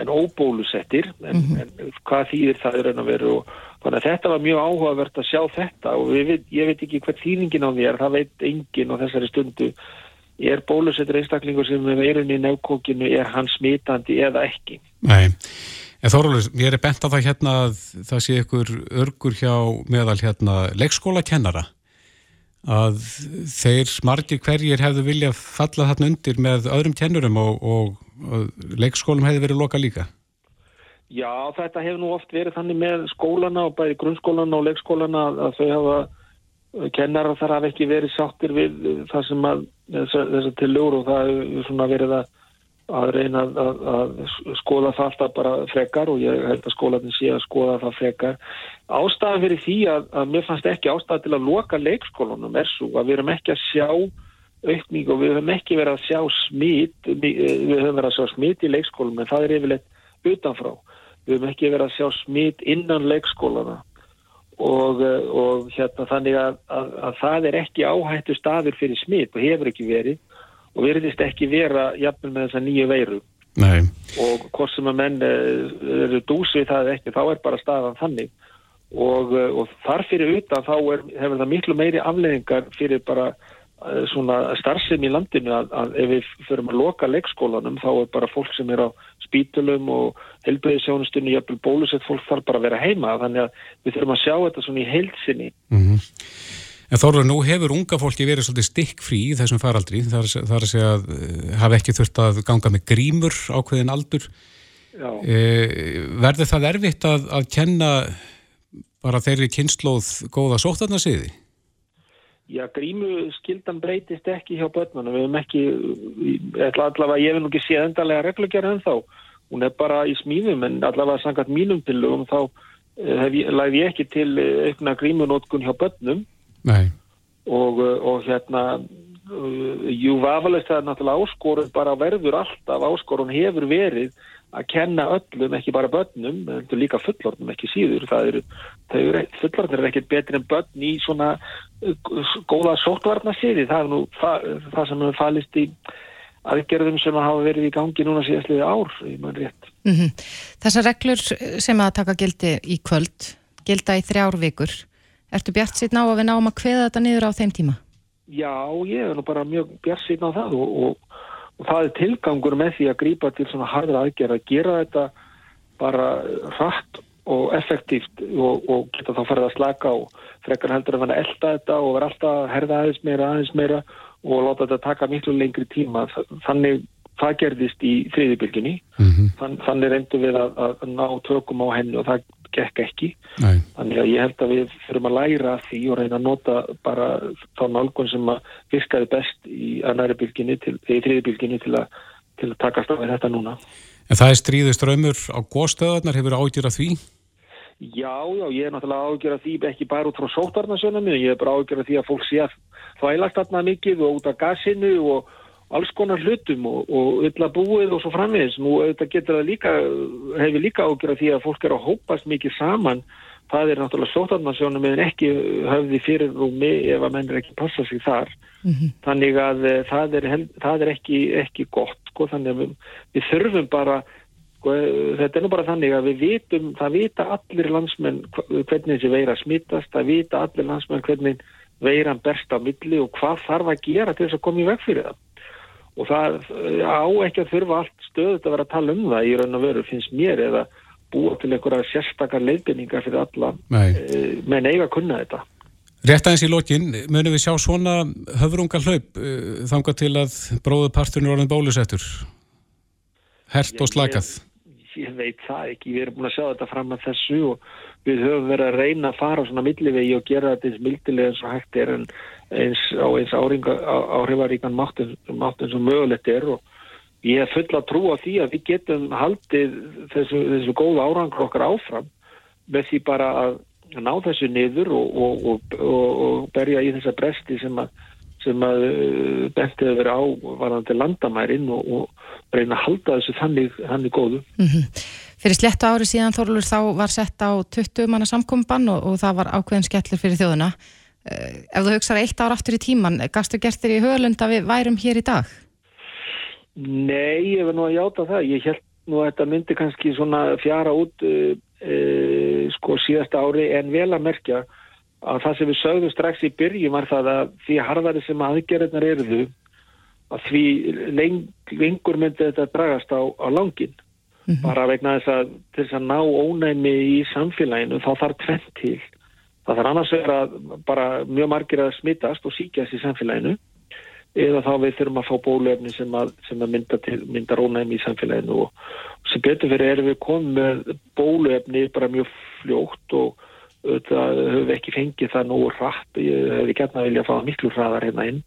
[SPEAKER 6] en óbólusettir en, mm -hmm. en hvað þýðir það er enn að vera og þannig að þetta var mjög áhugavert að sjá þetta og við, ég veit ekki hvert þýningin á því er, það veit engin á þessari stundu. Er bólusettir einstaklingur sem er veirunni í nefnkókinu, er hann smítandi eða ekki?
[SPEAKER 2] Nei. En Þórólur, ég er bent á það hérna að það sé ykkur örgur hjá meðal hérna leikskóla kennara að þeir margir hverjir hefðu vilja falla þarna undir með öðrum kennurum og, og, og leikskólum hefði verið loka líka?
[SPEAKER 6] Já, þetta hefur nú oft verið þannig með skólana og bæði grunnskólana og leikskólana að þau hafa kennara þar hafa ekki verið sáttir við það sem að þess að til lögur og það hefur svona verið að að reyna að, að, að skoða það alltaf bara frekar og ég held að skólanin sé að skoða það frekar. Ástæðan fyrir því að, að mér fannst ekki ástæðan til að loka leikskólanum er svo að við erum ekki að sjá aukning og við höfum ekki verið að sjá smít, við höfum verið að sjá smít í leikskólum en það er yfirleitt utanfrá. Við höfum ekki verið að sjá smít innan leikskólana og, og hérna þannig að það er ekki áhættu staður fyrir smít og hefur ekki verið og verðist ekki vera jafnvel með þessa nýju veiru
[SPEAKER 2] Nei.
[SPEAKER 6] og hvort sem að menn eh, eru dúsið það ekki, þá er bara staðan þannig og, eh, og þar fyrir utan þá er, hefur það miklu meiri afleðingar fyrir bara eh, svona starfsefn í landinu að, að ef við förum að loka leikskólanum þá er bara fólk sem er á spítulum og helbæðisjónustunni, jafnvel bólusett fólk þarf bara að vera heima þannig að við þurfum að sjá þetta svona í heilsinni
[SPEAKER 2] mm -hmm. En Þorður, nú hefur unga fólki verið svolítið stikkfrí í þessum faraldri, þar, þar að segja að eh, hafa ekki þurft að ganga með grímur ákveðin aldur. E, verður það erfitt að, að kenna bara þeirri kynnslóð góða sóttarnasiði?
[SPEAKER 6] Já, grímu skildan breytist ekki hjá börnunum. Við hefum ekki, allavega ég hef nú ekki séð endalega reglugjara en þá. Hún er bara í smíðum en allavega sangat mínum tilugum þá eh, hef ég, læði ég ekki til aukna grímunótkun hjá börnum og, uh, og hérna uh, jú vafalist það er náttúrulega áskorun bara verður alltaf áskorun hefur verið að kenna öllum, ekki bara börnum en líka fullornum, ekki síður. Það eru, eru fullornir er ekkert betri en börn í svona uh, góða sótvarna síði, það er nú það, það sem hefur falist í aðgerðum sem hafa verið í gangi núna síðastliði ár, ég maður rétt. Mm
[SPEAKER 3] -hmm. Þessar reglur sem að taka gildi í kvöld, gilda í þrjár vikur Ertu bjart síðan á að við náum að kveða þetta niður á þeim tíma?
[SPEAKER 6] Já, ég er nú bara mjög bjart síðan á það og, og, og það er tilgangur með því að grýpa til svona harður aðgerð að gera þetta bara hratt og effektíft og, og geta þá farið að slaka og frekar heldur að fanna elda þetta og vera alltaf að herða aðeins meira, aðeins meira og láta þetta taka miklu lengri tíma. Þannig það gerðist í þriðibilginni mm -hmm. Þann, þannig reyndu við að, að ná tökum á henni og það gekk ekki Nei. þannig að ég held að við þurfum að læra því og reyna að nota bara þá nálgun sem að virkaði best í annari bylginni í þriðibilginni til, til að takast á þetta núna
[SPEAKER 2] En það er stríðist raumur á góðstöðarnar, hefur ágjur að því?
[SPEAKER 6] Já, já, ég er náttúrulega ágjur að því ekki bara út frá sótarnarsönum ég er bara ágjur að því að fólk sé að þvælast þarna mikið og út af gasinu og alls konar hlutum og, og illa búið og svo framvegis. Nú þetta getur það líka, hefur líka ágjörða því að fólk er að hópast mikið saman. Það er náttúrulega sótarnarsjónum en ekki höfði fyrir rúmi ef að menn er ekki passa sig þar. Mm -hmm. Þannig að eh, það er, það er ekki, ekki gott. Sko. Þannig að við, við þurfum bara, sko, þetta er nú bara þannig að við vitum, það vita allir landsmenn hvernig þessi veira smittast, það vita allir landsmenn hvernig veiran berst á milli og hvað þarf að gera til þess að koma í veg fyrir það og það á ekki að þurfa allt stöðut að vera að tala um það í raun og veru finnst mér eða búa til einhverja sérstakar leifinningar fyrir alla
[SPEAKER 2] Nei.
[SPEAKER 6] e, menn eiga að kunna þetta.
[SPEAKER 2] Rétt aðeins í lokin, munum við sjá svona höfrunga hlaup uh, þangað til að bróðuparturinn er orðin bólusettur? Hert og slakað?
[SPEAKER 6] Ég, ég veit það ekki, við erum búin að sjá þetta fram að þessu og við höfum verið að reyna að fara á svona millivegi og gera þetta eins mildilega eins og hægt er en eins á eins áhrifaríkan máttin sem mögulegt er og ég hef full að trúa því að við getum haldið þessu, þessu góða árangur okkar áfram með því bara að ná þessu niður og, og, og, og berja í þessa bresti sem að, að uh, bentið að vera á varðandi landamærin og reyna að halda þessu þannig, þannig góðu.
[SPEAKER 3] Mm -hmm. Fyrir slettu ári síðan Þorlur þá var sett á 20 manna samkomban og það var ákveðin skellur fyrir þjóðuna. Ef þú hugsaður eitt ár aftur í tíman, gastu gert þér í höglund að við værum hér í dag?
[SPEAKER 6] Nei, ég var nú að játa það. Ég held nú að þetta myndi kannski svona fjara út uh, uh, sko síðasta ári en vel að merkja að það sem við sögðum strax í byrjum var það að því harðari sem aðgerðnar eruðu að því leng, lengur myndi þetta dragast á, á langin mm -hmm. bara vegna þess að til þess að ná ónæmi í samfélaginu þá þarf tvent til það þarf annars vera bara mjög margir að smittast og síkjast í samfélaginu. Eða þá við þurfum að fá bólefni sem að, sem að mynda, til, mynda rónæmi í samfélaginu og sem betur fyrir erum við komið með bólefni bara mjög fljótt og það höfum við ekki fengið það nú rætt, ég hefði gætna að vilja að fá miklu hraðar hérna inn.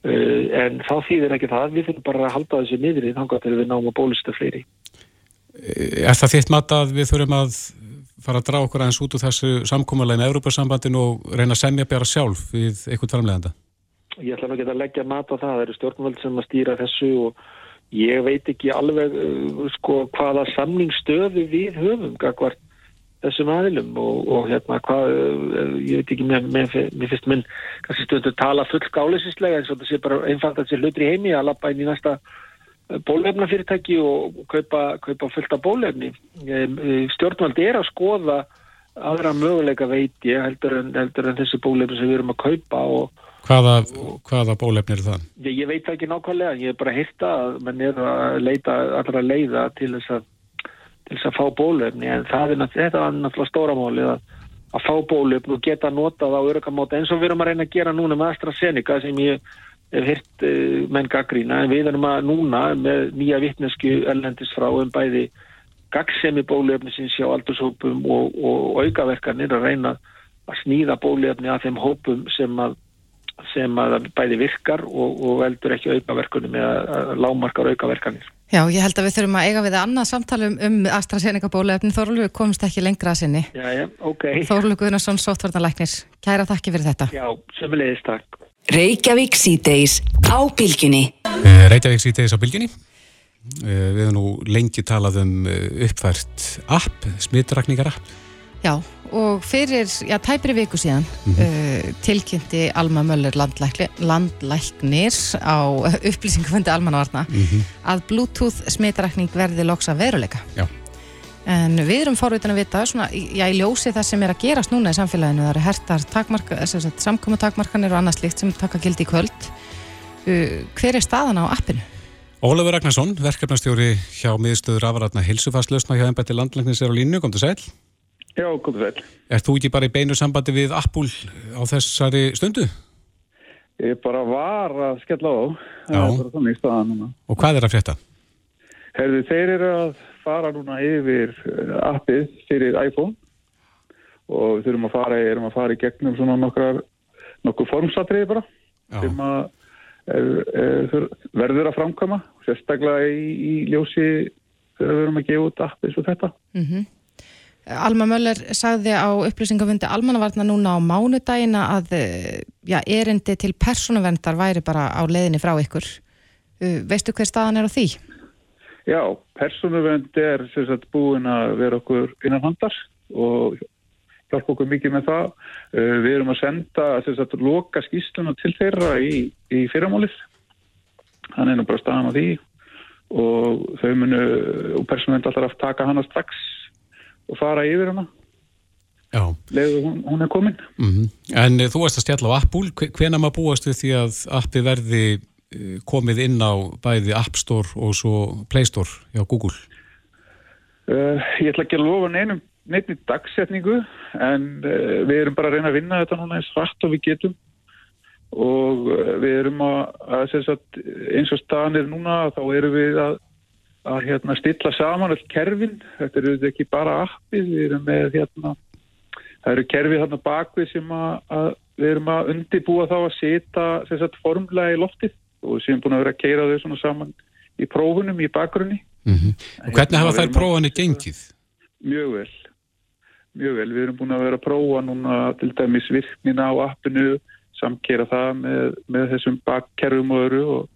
[SPEAKER 6] Uh, en þá þýðir ekki það, við þurfum bara að halda þessu niður í þangar til við náum að bólusta fleiri.
[SPEAKER 2] Er það þitt mat að við þurfum að fara að draga okkur aðeins út úr þessu samkómalegin Európa-sambandinu og reyna að semja bjara sjálf við eitthvað framleganda?
[SPEAKER 6] Ég ætla ekki að leggja mat á það, það eru stjórnvöld sem að stýra þessu og ég veit ekki alveg uh, sko hvaða samningsstöðu við höfum gagvart þessum aðilum og, og hérna hvað, uh, ég veit ekki, mér, mér, mér finnst minn kannski stöðu að tala full gáleisinslega eins og það sé bara einfalt að sé hlutri heimi að lappa inn í næsta bólefnafyrirtæki og kaupa, kaupa fullt af bólefni. Stjórnvöld er að skoða aðra möguleika veit ég heldur en, heldur en þessi bólefni sem við erum að kaupa og
[SPEAKER 2] Hvaða, hvaða bólefni er það?
[SPEAKER 6] Ég, ég veit ekki nákvæmlega, ég er bara að hýrta að mann er að leita allra leiða til þess að, til þess að fá bólefni en það er náttúrulega stóramáli að, að fá bólefni og geta notað á örgamáta eins og við erum að reyna að gera núna með AstraZeneca sem ég hýrt uh, menn gaggrína en við erum að núna með nýja vittnesku ellendist frá um bæði gaggsemi bólefni sem sjá aldurshópum og, og aukaverkanir að reyna að snýða bólefni að þeim hópum sem að sem að bæði virkar og, og veldur ekki aukaverkunum eða lámarkar aukaverkanir.
[SPEAKER 3] Já, ég held að við þurfum að eiga við annað samtali um, AstraZeneca bólefnin. Þorlu, við komumst ekki lengra að sinni.
[SPEAKER 6] Já, já, ok.
[SPEAKER 3] Þorlu Guðnarsson, Sóttvarnalæknir. Kæra þakki fyrir þetta.
[SPEAKER 6] Já, sömulegist takk.
[SPEAKER 1] Reykjavík síðdeis á bylginni.
[SPEAKER 2] Reykjavík síðdeis á bylginni. Við hefum nú lengi talað um uppfært app, smittrakningara.
[SPEAKER 3] Já, og fyrir, já, tæpri viku síðan mm -hmm. uh, tilkynnti Alma Möller landlæknir á (laughs) upplýsingaföndi Almanvarna mm -hmm. að Bluetooth smitrakning verði loksa veruleika.
[SPEAKER 2] Já.
[SPEAKER 3] En við erum fórvitin að vita, svona, já, í ljósi það sem er að gerast núna í samfélaginu, það eru hertar samkomi takmarkanir og annað slikt sem taka gildi í kvöld. Uh, hver er staðan á appinu?
[SPEAKER 2] Ólafur Ragnarsson, verkefnastjóri hjá miðstöður afræðna hilsufarslösna hjá ennbætti landlæknis er á línu, kom til sæl.
[SPEAKER 7] Já, komið vel.
[SPEAKER 2] Er þú ekki bara í beinu sambandi við Apple á þessari stundu?
[SPEAKER 7] Ég bara var að skella á.
[SPEAKER 2] Já.
[SPEAKER 7] Það er bara þannig staðan núna.
[SPEAKER 2] Og hvað er að frétta?
[SPEAKER 7] Herðu, þeir eru að fara núna yfir appið fyrir iPhone og við þurfum að fara, erum að fara í gegnum svona nokkrar, nokkur formsatriði bara
[SPEAKER 2] Já.
[SPEAKER 7] sem að er, er, verður að framkama, sérstaklega í, í ljósi þegar við erum að gefa út appið svo þetta.
[SPEAKER 3] Mm Alma Möller sagði á upplýsingafundi almannavarna núna á mánudagina að já, erindi til persónuverndar væri bara á leiðinni frá ykkur. Veistu hver staðan er á því?
[SPEAKER 7] Já, persónuvernd er sagt, búin að vera okkur innan handar og hjálpa okkur mikið með það. Við erum að senda sagt, loka skýsluna til þeirra í, í fyrramálið. Hann er nú bara staðan á því og þau munu og persónuvernd alltaf taka hana strax og fara yfir hana
[SPEAKER 2] Já.
[SPEAKER 7] leðu hún, hún er komin
[SPEAKER 2] mm -hmm. En þú varst að stjalla á Apple hvena maður búast við því að appi verði komið inn á bæði App Store og svo Play Store hjá Google?
[SPEAKER 7] Uh, ég ætla ekki að lofa neinum neinni dagsetningu en uh, við erum bara að reyna að vinna þetta núna eins rætt og við getum. Og við erum að, að sagt, eins og staðan er núna þá erum við að, að hérna, stilla saman all kerfin, þetta eru ekki bara appið, við erum með hérna, það eru kerfið þarna bakvið sem að, að við erum að undibúa þá að setja formlega í loftið og við séum búin að vera að keira þau svona saman í prófunum í bakgrunni.
[SPEAKER 2] Mm -hmm. Og hvernig hafa þær prófanir gengið?
[SPEAKER 7] Mjög vel, mjög vel. Við erum búin að vera að prófa núna til dæmis virknina á appinu, samkera það með, með þessum bakkerfum og öru og,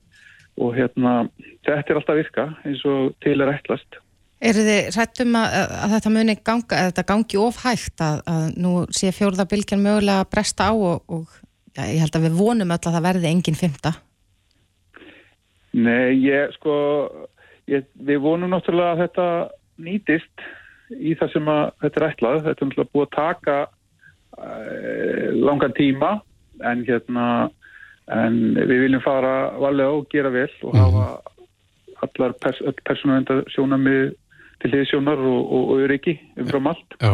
[SPEAKER 7] og hérna, þetta er alltaf virka eins og til er ætlast.
[SPEAKER 3] Er þið rættum að, að þetta muni ganga, að þetta gangi ofhægt að, að nú sé fjórðabilgjan mögulega að bresta á og, og ja, ég held að við vonum öll að það verði enginn fymta?
[SPEAKER 7] Nei, ég sko, ég, við vonum náttúrulega að þetta nýtist í það sem að þetta er ætlað. Þetta er náttúrulega búið að taka uh, langan tíma en hérna, en við viljum fara valega og gera vel og hafa allar pers persónuðenda sjónamið til hliðsjónar og, og, og öryggi umfram allt.
[SPEAKER 2] Já,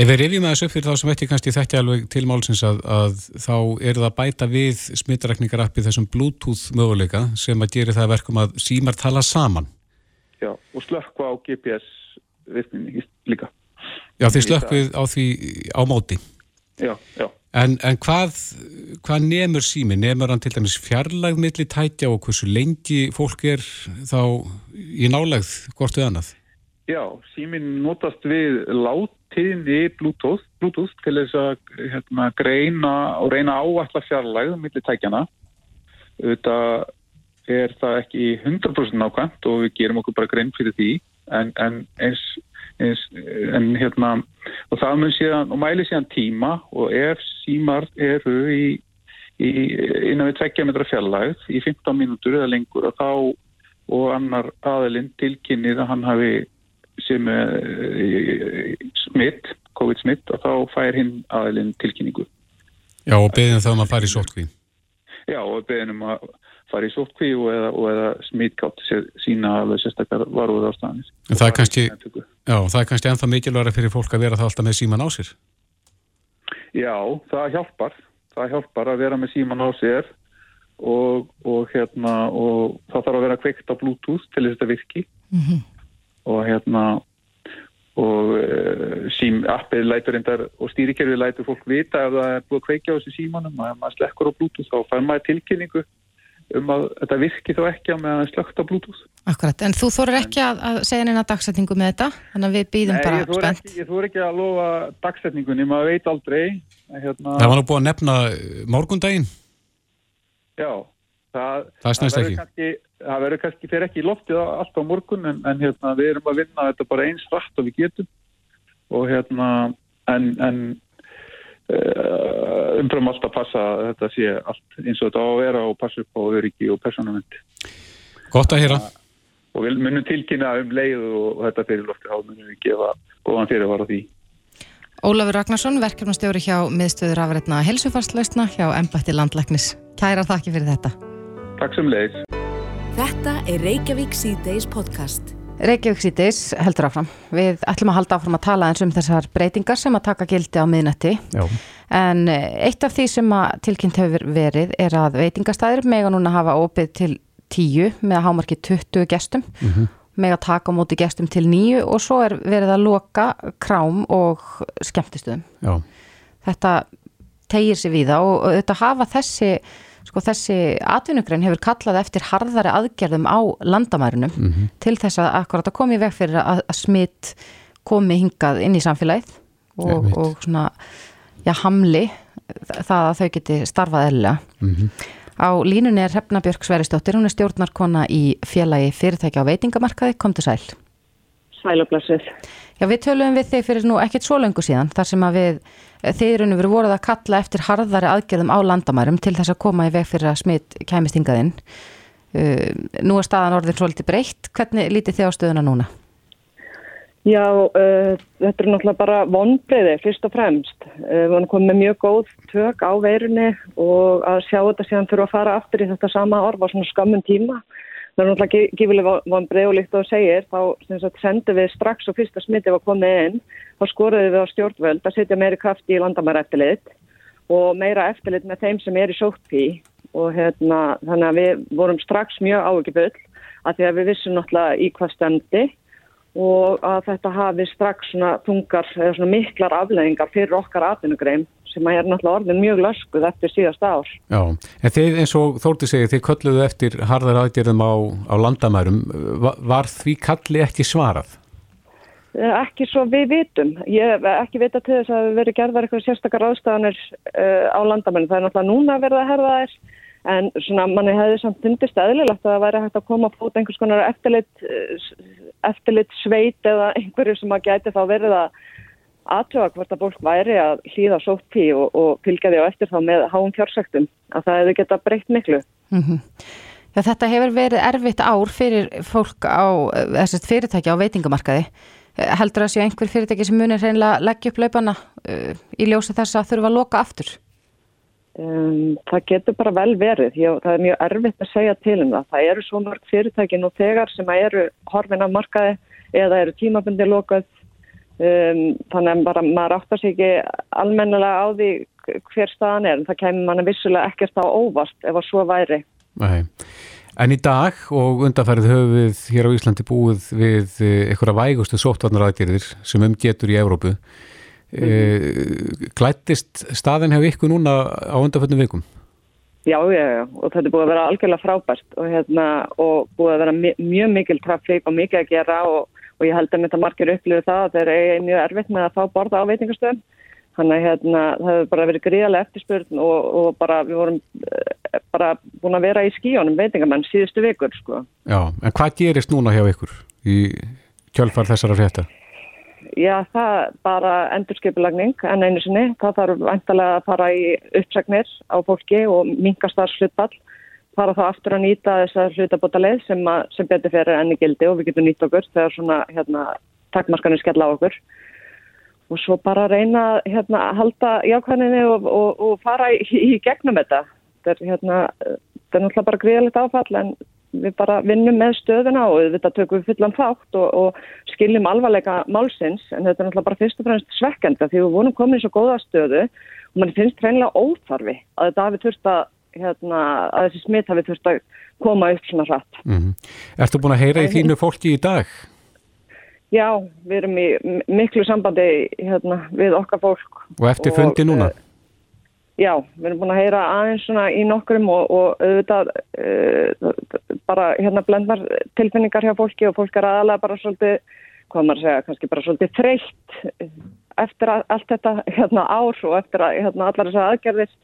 [SPEAKER 2] ef við rifjum að þessu upp fyrir þá sem ekki kannski þetta alveg til málsins að, að þá er það bæta við smittrækningarappið þessum bluetooth möguleika sem að gera það verkum að símar tala saman.
[SPEAKER 7] Já, og slökkva á GPS virkninni líka.
[SPEAKER 2] Já, því slökkvið á því á móti.
[SPEAKER 7] Já, já.
[SPEAKER 2] En, en hvað, hvað nemur sími? Nemur hann til dæmis fjarlægð milli tætja og hversu lengi fólk er þá í nálægð hvort við annað?
[SPEAKER 7] Já, símin notast við láttiðni Bluetooth, Bluetooth til þess að hérna, greina og reyna áallar fjarlægð millir tækjana. Þetta er það ekki 100% nákvæmt og við gerum okkur bara grein fyrir því en, en eins, eins en hérna og það mun síðan og mæli síðan tíma og ef símar eru í, í innan við tveggja metra fjarlægð í 15 mínútur eða lengur og þá og annar aðilinn tilkynnið að hann hafi sem uh, smitt, COVID-smitt og þá fær hinn aðeins tilkynningu.
[SPEAKER 2] Já og beðin þá um að fara í sótkví?
[SPEAKER 7] Já og beðin um að fara í sótkví og eða, eða smittkátt sína alveg sérstaklega varuð ástæðanis.
[SPEAKER 2] Það er kannski, já, það er kannski ennþá mikilværa fyrir fólk að vera það alltaf með síman á sér?
[SPEAKER 7] Já, það hjálpar. Það hjálpar að vera með síman á sér og, og, hérna, og það þarf að vera kveikt á Bluetooth til þess að þetta virki. Mm -hmm og hérna og uh, sím appið lætur reyndar og stýrikerfið lætur fólk vita ef það er búið að kveikja á þessu símanum og ef maður slekkur á Bluetooth þá fær maður tilkynningu um að þetta virki þá ekki það er slögt á Bluetooth.
[SPEAKER 3] Akkurat, en þú þóru ekki að, að segja neina dagsetningu með þetta, þannig að við býðum
[SPEAKER 7] Nei,
[SPEAKER 3] bara
[SPEAKER 7] ég
[SPEAKER 3] spennt.
[SPEAKER 7] ekki, Ég þóru ekki að lofa dagsetningunni, maður veit aldrei
[SPEAKER 2] hérna... Það var nú búið að nefna morgundaginn.
[SPEAKER 7] Já
[SPEAKER 2] Það, það snæst ekki.
[SPEAKER 7] Kannski, það verður kannski fyrir ekki í loftið allt á morgun en, en hérna, við erum að vinna þetta bara eins rætt og við getum og hérna en, en uh, umfram allt að passa að þetta sé allt eins og þetta á að vera og passa upp á öryggi og personament.
[SPEAKER 2] Gott að hýra.
[SPEAKER 7] Og við munum tilkynna um leið og, þetta fyrir loftið þá munum við gefa góðan fyrirvara því.
[SPEAKER 3] Ólafur Ragnarsson, verkefnastjóri hjá miðstöður afrætna helsufarslausna hjá Embætti Landlæknis. Kæra þakki fyrir þetta.
[SPEAKER 7] Takk sem leiðis.
[SPEAKER 1] Þetta er Reykjavík C-Days podcast.
[SPEAKER 3] Reykjavík C-Days heldur áfram. Við ætlum að halda áfram að tala eins um þessar breytingar sem að taka gildi á miðnætti.
[SPEAKER 2] Já.
[SPEAKER 3] En eitt af því sem að tilkynnt hefur verið er að veitingastæðir mega núna hafa opið til tíu með að hámarki 20 gestum. Mm -hmm. Mega taka á móti gestum til nýju og svo er verið að loka krám og skemmtistuðum.
[SPEAKER 2] Já.
[SPEAKER 3] Þetta tegir sér við það og þetta hafa þessi sko þessi atvinnugrein hefur kallað eftir harðari aðgerðum á landamærunum mm -hmm. til þess að akkurat að komi veg fyrir að, að smitt komi hingað inn í samfélagið og, ja, og svona, já, hamli það að þau geti starfað eðla. Mm -hmm. Á línunni er Hrefna Björk Sveristóttir, hún er stjórnarkona í félagi fyrirtækja á veitingamarkaði, kom til sæl.
[SPEAKER 8] Sæl og blessið.
[SPEAKER 3] Já, við töluðum við þig fyrir nú ekkert svo lengur síðan, þar sem að við þeir eru verið voruð að kalla eftir harðari aðgerðum á landamærum til þess að koma í veg fyrir að smitt kæmist hingaðinn. Uh, nú er staðan orðin svolítið breytt. Hvernig lítið þið á stöðuna núna?
[SPEAKER 8] Já, uh, þetta er náttúrulega bara vonbreiði fyrst og fremst. Uh, við erum komið með mjög góð tök á veirunni og að sjá þetta síðan fyrir að fara aftur í þetta sama orð á svona skammun tíma. Það er náttúrulega gífileg vonbreið og líkt og segir, þá sendum við strax og fyrsta smitti var komið inn, þá skoruðum við á stjórnvöld að setja meiri krafti í landamæra eftirlit og meira eftirlit með þeim sem er í sóttí og hérna, þannig að við vorum strax mjög áökibull að því að við vissum náttúrulega í hvað stemdi og að þetta hafi strax svona tungar svona miklar afleggingar fyrir okkar atvinnugreim sem er náttúrulega orðin mjög laskuð eftir síðast ár.
[SPEAKER 2] Já, en þeir eins og Þórti segir, þeir kölluðu eftir harðar aðgerðum á, á landamærum. Var, því kalli ekki svarað?
[SPEAKER 8] Eh, ekki svo við vitum. Ég hef ekki vita til þess að við verið gerðar eitthvað sérstakar ástafanir uh, eh, á landamærum. Það er náttúrulega núna að verða að herða þær en svona manni hefði samt fundist eðlilegt að það væri hægt að koma að fóta einhvers konar eftirlit, eh, eftirlit sveit eða einhverju sem að gæti þá verið að aðtöða hvort að fólk væri að hlýða sótti og, og fylgja því á eftir þá með háum fjársæktum að það hefði geta breytt miklu.
[SPEAKER 3] Mm -hmm. Já, þetta hefur verið erfitt ár fyrir fólk á, þessast fyrirtækja á veitingamarkaði. Heldur það að séu einhver fyrirtæki sem munir reynilega leggja upp laupana uh, í ljósa þess að þurfa að loka aftur?
[SPEAKER 8] Um, það getur bara vel verið, Já, það er mjög erfitt að segja til um það. Það eru svo mörg fyrirtæki nú þegar sem eru horfin af markaði eða eru tímabundi lokað. Um, þannig að bara, maður áttar sér ekki almennilega á því hver staðan er en það kemur manna vissulega ekkert á óvart ef það svo væri.
[SPEAKER 2] Nei. En í dag og undanfærið höfum við hér á Íslandi búið við einhverja vægustu sóttvarnaræðgerðir sem umgetur í Európu. Klættist mhm. staðin hefur ykkur núna á undanföldnum vikum?
[SPEAKER 8] Já, já, já, og þetta er búið að vera algjörlega frábært og, hérna, og búið að vera mjög mikil trafík og mikið að gera og, og ég held að þetta margir upplifið það að það er mjög erfitt með að fá borða á veitingastöðum. Þannig að hérna, það hefur bara verið gríðarlega eftirspurn og, og bara við vorum eh, bara búin að vera í skíjónum veitingamenn síðustu vikur, sko.
[SPEAKER 2] Já, en hvað gerist núna hjá ykkur í kjölfar þessara frétta?
[SPEAKER 8] Já, það bara endurskipulagning en einu sinni. Það þarf vantalega að fara í uppsagnir á fólki og minkast þar slutball. Fara þá aftur að nýta þessar hlutabóta leið sem, sem betur fyrir enni gildi og við getum nýtt okkur þegar svona hérna, takkmaskanir skella á okkur. Og svo bara reyna hérna, að halda jákvæðinni og, og, og fara í, í gegnum þetta. Þetta er, hérna, þetta er náttúrulega bara gríðilegt áfall en við bara vinnum með stöðuna og þetta tökum við fullan þátt og, og skiljum alvarleika málsins en þetta er náttúrulega bara fyrst og fremst svekkenda því við vonum komin í svo góða stöðu og mann finnst reynilega óþarfi að þetta hafi þurft að, hérna, að þessi smitt hafi þurft að koma upp svona hratt.
[SPEAKER 2] Mm -hmm. Ertu búin að heyra í þínu fólki í dag?
[SPEAKER 8] Já, við erum í miklu sambandi hérna, við okkar fólk.
[SPEAKER 2] Og eftir fundi núna? Og,
[SPEAKER 8] Já, við erum búin að heyra aðeins svona í nokkurum og, og auðvitað uh, bara hérna blendnar tilfinningar hjá fólki og fólk er aðalega bara svolítið, hvað maður segja, kannski bara svolítið þreytt eftir allt þetta hérna ár og eftir að hérna allar þess að aðgerðist.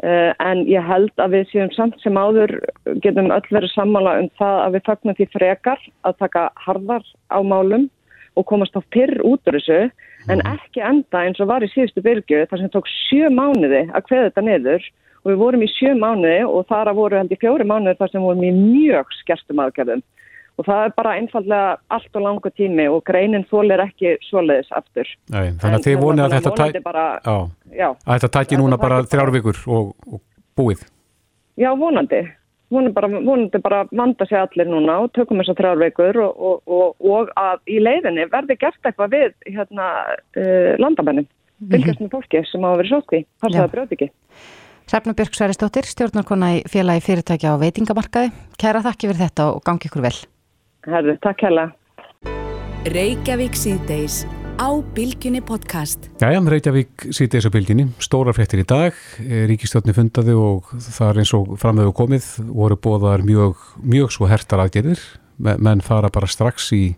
[SPEAKER 8] Uh, en ég held að við séum samt sem áður getum öll verið sammála um það að við fagnum því frekar að taka harðar á málum og komast á pyrr út úr þessu en mhm. ekki enda eins og var í síðustu byrju þar sem tók sjö mánuði að hveða þetta niður og við vorum í sjö mánuði og þar að voru held í fjóri mánuði þar sem vorum í mjög skerstum aðgerðum og það er bara einfallega allt og langa tími og greinin þólir ekki svoleiðis aftur.
[SPEAKER 2] Nei, þannig að þið vonið að þetta tæ... bara... að þetta tæki núna bara þrjárvíkur og, og búið.
[SPEAKER 8] Já, vonandi vonandi bara, vonandi bara vanda sig allir núna og tökum þessar þrjárveikur og, og, og, og að í leiðinni verði gert eitthvað við hérna, uh, landamennin, fylgjast með fólki sem á að vera sótkví, þar það brjóti ekki.
[SPEAKER 3] Ræfna Björg Særistóttir, stjórnarkona í félagi fyrirtækja á veitingamarkaði. Kæra þakki fyrir þetta og gangi ykkur vel.
[SPEAKER 8] Herðu, takk hella.
[SPEAKER 1] Reykjavík síðdeis á Bilginni podcast.
[SPEAKER 2] Jæja, Reykjavík sýti þessu Bilginni, stóra fréttir í dag, eh, ríkistjóðni fundaði og það er eins og framöfu komið, voru bóðar mjög, mjög svo hertar aðgerðir, menn fara bara strax í,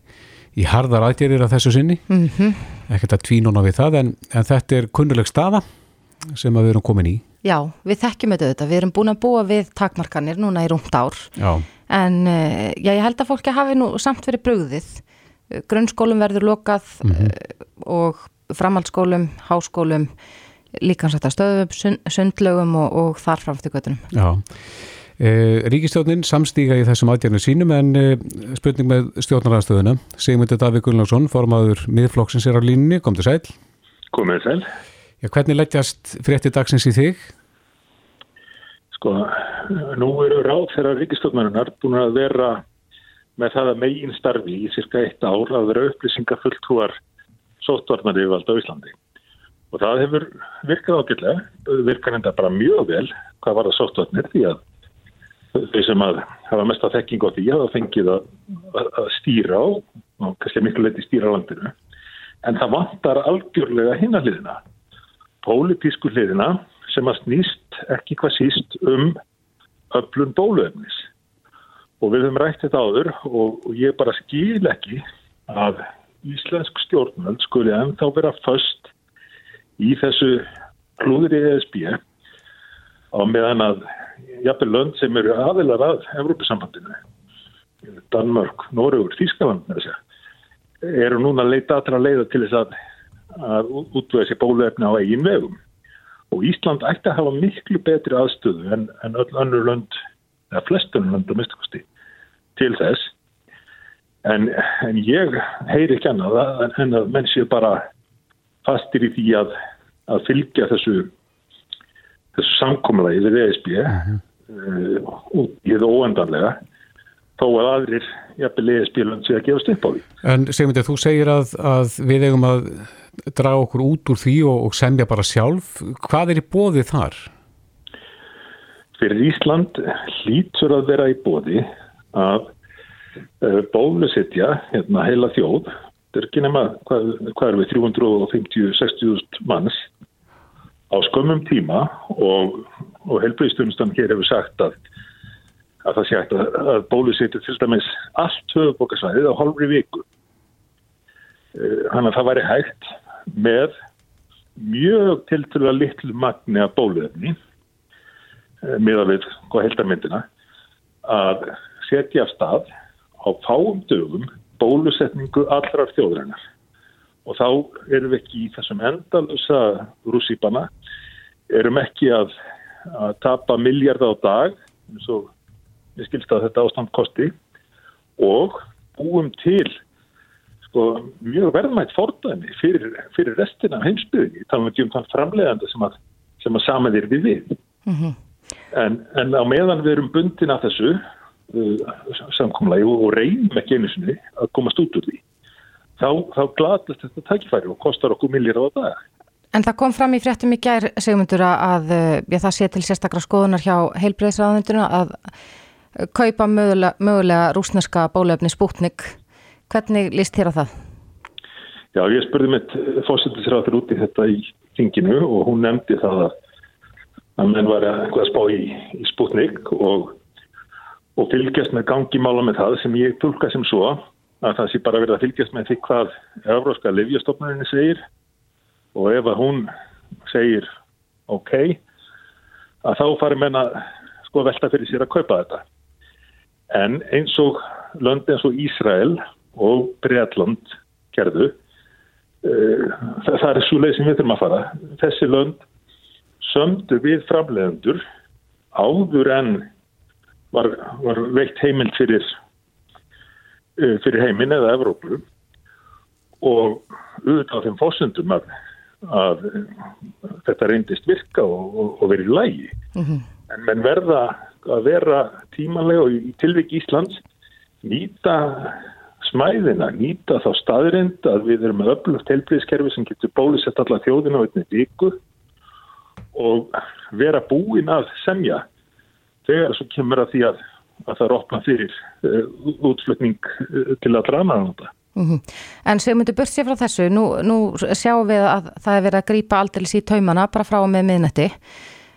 [SPEAKER 2] í hardar aðgerðir af þessu sinni, mm -hmm. ekkert að tvínuna við það, en, en þetta er kunnuleg staða sem við erum komin í.
[SPEAKER 3] Já, við þekkjum þetta, við erum búin að búa við takmarkanir núna í rúmt ár,
[SPEAKER 2] Já.
[SPEAKER 3] En eh, já, ég held að fólki hafi nú samt verið brugðið grunnskólum verður lokað mm -hmm. og framhaldsskólum, háskólum líkansættar stöðum, sundlögum og, og þar framftu göttunum.
[SPEAKER 2] Já, e, Ríkistjónin samstíga í þessum aðgjörnum sínum en spurning með stjórnarhanstöðuna Sigmundur Davík Gullnarsson, formadur miðflokksins er á línni, kom til sæl.
[SPEAKER 5] Komið sæl.
[SPEAKER 2] Já, hvernig leggjast frétti dagsins í þig?
[SPEAKER 5] Sko,
[SPEAKER 9] nú eru ráð þeirra ríkistofnarinnar búin að vera með það að megin starfi í cirka eitt ár að vera upplýsingafulltúar sóttvarnar yfirvald á Íslandi. Og það hefur virkað ágjörlega, virkað enda bara mjög vel hvað var það sóttvarnir því að þau sem að hafa mest að þekking á því að það fengið að, að stýra á og kannski miklu leiti stýra á landinu. En það vantar algjörlega hinaliðina, pólitísku liðina sem að snýst ekki hvað síst um öflun bóluefnis. Og við höfum rætt þetta áður og, ég bara skil ekki að íslensk stjórnvöld skuli ennþá vera först í þessu klúður í ESB á meðan að jafnveg lönd sem eru aðilar að Evrópusambandinu Danmörk, Nóriður, Þískaland eru núna að leita aðra leiða til þess að, að útvöða sér bóluefni á eigin vegum og Ísland ætti að hafa miklu betri aðstöðu en, en öll önnur lönd eða flestunum lönd á mistakosti til þess En, en ég heyri ekki annað en að menn séu bara fastir í því að, að fylgja þessu, þessu samkomlaði við ESB uh -huh. uh, út í það óendanlega þó að aðrir jafnvel ESB-lönd sé að gefast upp á því.
[SPEAKER 2] En segjum þetta, þú segir að, að við eigum að draga okkur út úr því og, og semja bara sjálf. Hvað er í bóði þar?
[SPEAKER 9] Fyrir Ísland hlýtur að vera í bóði að Eh, bólusetja hérna, heila þjóð er ekki nema hvað, hvað er við 350-60 manns á skömmum tíma og, og helbriðstunnstan hér hefur sagt að, að það sé hægt að, að bólusetja til dæmis allt höfubokasvæðið á halvri viku eh, að það væri hægt með mjög tilturlega litlu magni að bóluefni eh, miða við hvað heldarmyndina að setja stað á fáum dögum bólusetningu allrar þjóðrænar og þá erum við ekki í þessum endalusa rússýpana erum ekki að, að tapa miljard á dag eins og ég skilst að þetta ástand kosti og búum til sko, mjög verðmætt fordæmi fyrir, fyrir restina af heimsbyðinni talum við um þann framleganda sem að, sem að samaðir við við. Mm -hmm. en, en á meðan við erum bundin að þessu Uh, samkomlagi og reynum ekki einu sinni að komast út úr því þá, þá glatast þetta tækifæri og kostar okkur millir á það
[SPEAKER 3] En það kom fram í fréttum í gær segmundur að já, það sé til sérstakra skoðunar hjá heilbreyðsraðundurina að kaupa mögulega, mögulega rúsneska bólefni Sputnik hvernig líst þér að það?
[SPEAKER 9] Já, ég spurði mitt fósittisræður út í þetta í þinginu og hún nefndi það að að menn var eitthvað að spá í, í Sputnik og og fylgjast með gangimála með það sem ég tólka sem svo að það sé bara verið að fylgjast með því hvað Európska livjastofnurinni segir og ef að hún segir ok að þá farir menna sko velta fyrir sér að kaupa þetta en eins og löndi eins og Ísrael og Breitland gerðu uh, það, það er svo leið sem við þurfum að fara þessi lönd sömdu við framlegendur áður en var, var veikt heimild fyrir, eh, fyrir heiminn eða Evrópu og auðvitað þeim fósundum að, að þetta reyndist virka og, og, og verið lægi. Mm -hmm. En menn verða að vera tímanlega og í tilvik Íslands nýta smæðina, nýta þá staðrind að við erum með öflugt helbriðskerfi sem getur bólusett alla þjóðina á einni viku og vera búin að semja þegar svo kemur að því að, að það opna fyrir uh, útflutning uh, til að drama þetta. Mm -hmm.
[SPEAKER 3] En sem myndir börst sér frá þessu, nú, nú sjáum við að það er verið að grýpa aldrei í taumana bara frá með miðnetti.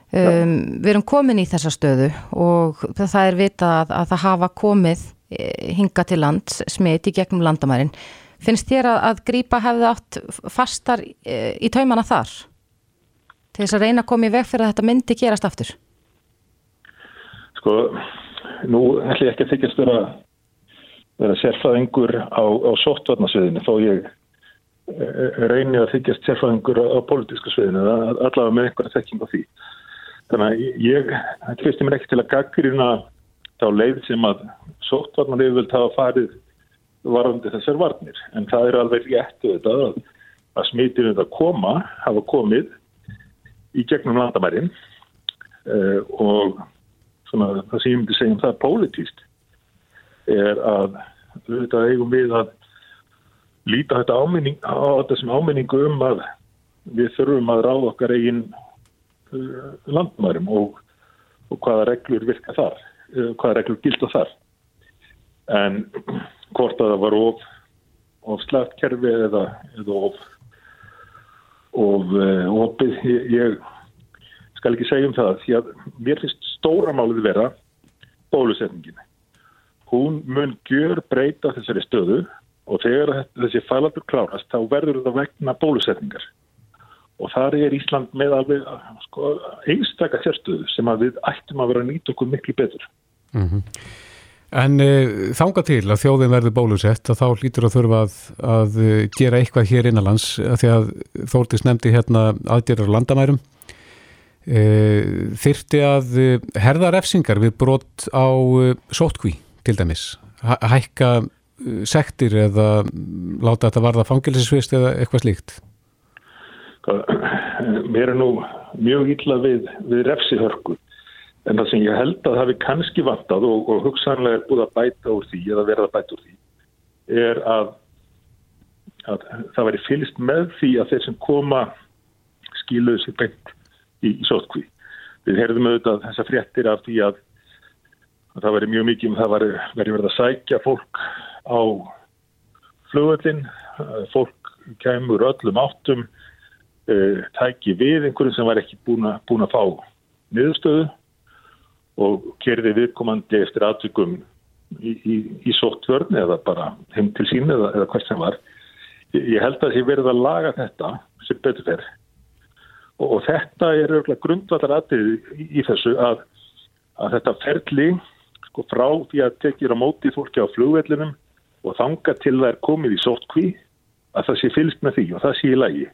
[SPEAKER 3] Um, við erum komin í þessa stöðu og það er vita að, að það hafa komið hinga til land smit í gegnum landamærin. Finnst þér að, að grýpa hefði átt fastar eh, í taumana þar? Til þess að reyna að koma í veg fyrir að þetta myndi gerast aftur?
[SPEAKER 9] Sko, nú ætlum ég ekki að þykjast vera, vera sérfæðingur á, á sóttvarnasviðinu þó ég eh, reyni að þykjast sérfæðingur á pólitísku sviðinu, allavega með einhverja þekking á því. Þannig að ég, ég mér ekki til að gaggrýna þá leið sem að sóttvarnarið vil tafa farið varandi þessar varnir. En það er alveg réttu þetta að, að smitinu þetta koma, hafa komið í gegnum landamærin uh, og svona það sem ég myndi segja um það pólitíst er að auðvitað eigum við að líta þetta áminning á þetta sem áminningu um að við þurfum að ráða okkar eigin uh, landmærum og, og hvaða reglur virka þar, hvaða reglur gilda þar. En hvort að það var of, of slagt kerfi eða, eða of, of uh, opið, ég skal ekki segja um það því að mér finnst stóra málið vera bólusetningin. Hún mun gjör breyta þessari stöðu og þegar þessi fælandur klárast þá verður það vegna bólusetningar og þar er Ísland með alveg sko, einstakar sérstöðu sem að við ættum að vera að nýta okkur miklu betur.
[SPEAKER 2] Mm -hmm. En e, þánga til að þjóðin verður bólusett og þá hlýtur að þurfa að, að gera eitthvað hér innanlands að því að Þórtis nefndi hérna aðgerðar landamærum e, þyrti að herða refsingar við brot á sótkví til dæmis, hækka sektir eða láta þetta varða fangilsisvist eða eitthvað slíkt?
[SPEAKER 9] Mér er nú mjög illa við, við refsihörku en það sem ég held að við kannski vantað og, og hugsanlega er búið að bæta úr því eða verða bæta úr því er að, að það væri fylgst með því að þeir sem koma skiluðu sér beint í, í sótkví. Við heyrðum auðvitað þessa fréttir af því að, að það væri mjög mikið um það væri verið að sækja fólk á flugöldin, fólk kemur öllum áttum, uh, tæki við einhverjum sem var ekki búin að, búin að fá niðurstöðu og kerði viðkomandi eftir aðtökum í, í, í sóttvörn eða bara heim til sín eða, eða hvert sem var. Ég held að það verið að laga þetta sem betur fer og, og þetta er örgulega grundvallar aðrið í, í þessu að, að þetta ferli sko frá því að tekjur á móti fólki á flugvellinum og þanga til það er komið í sóttkví að það sé fylgst með því og það sé í lagi.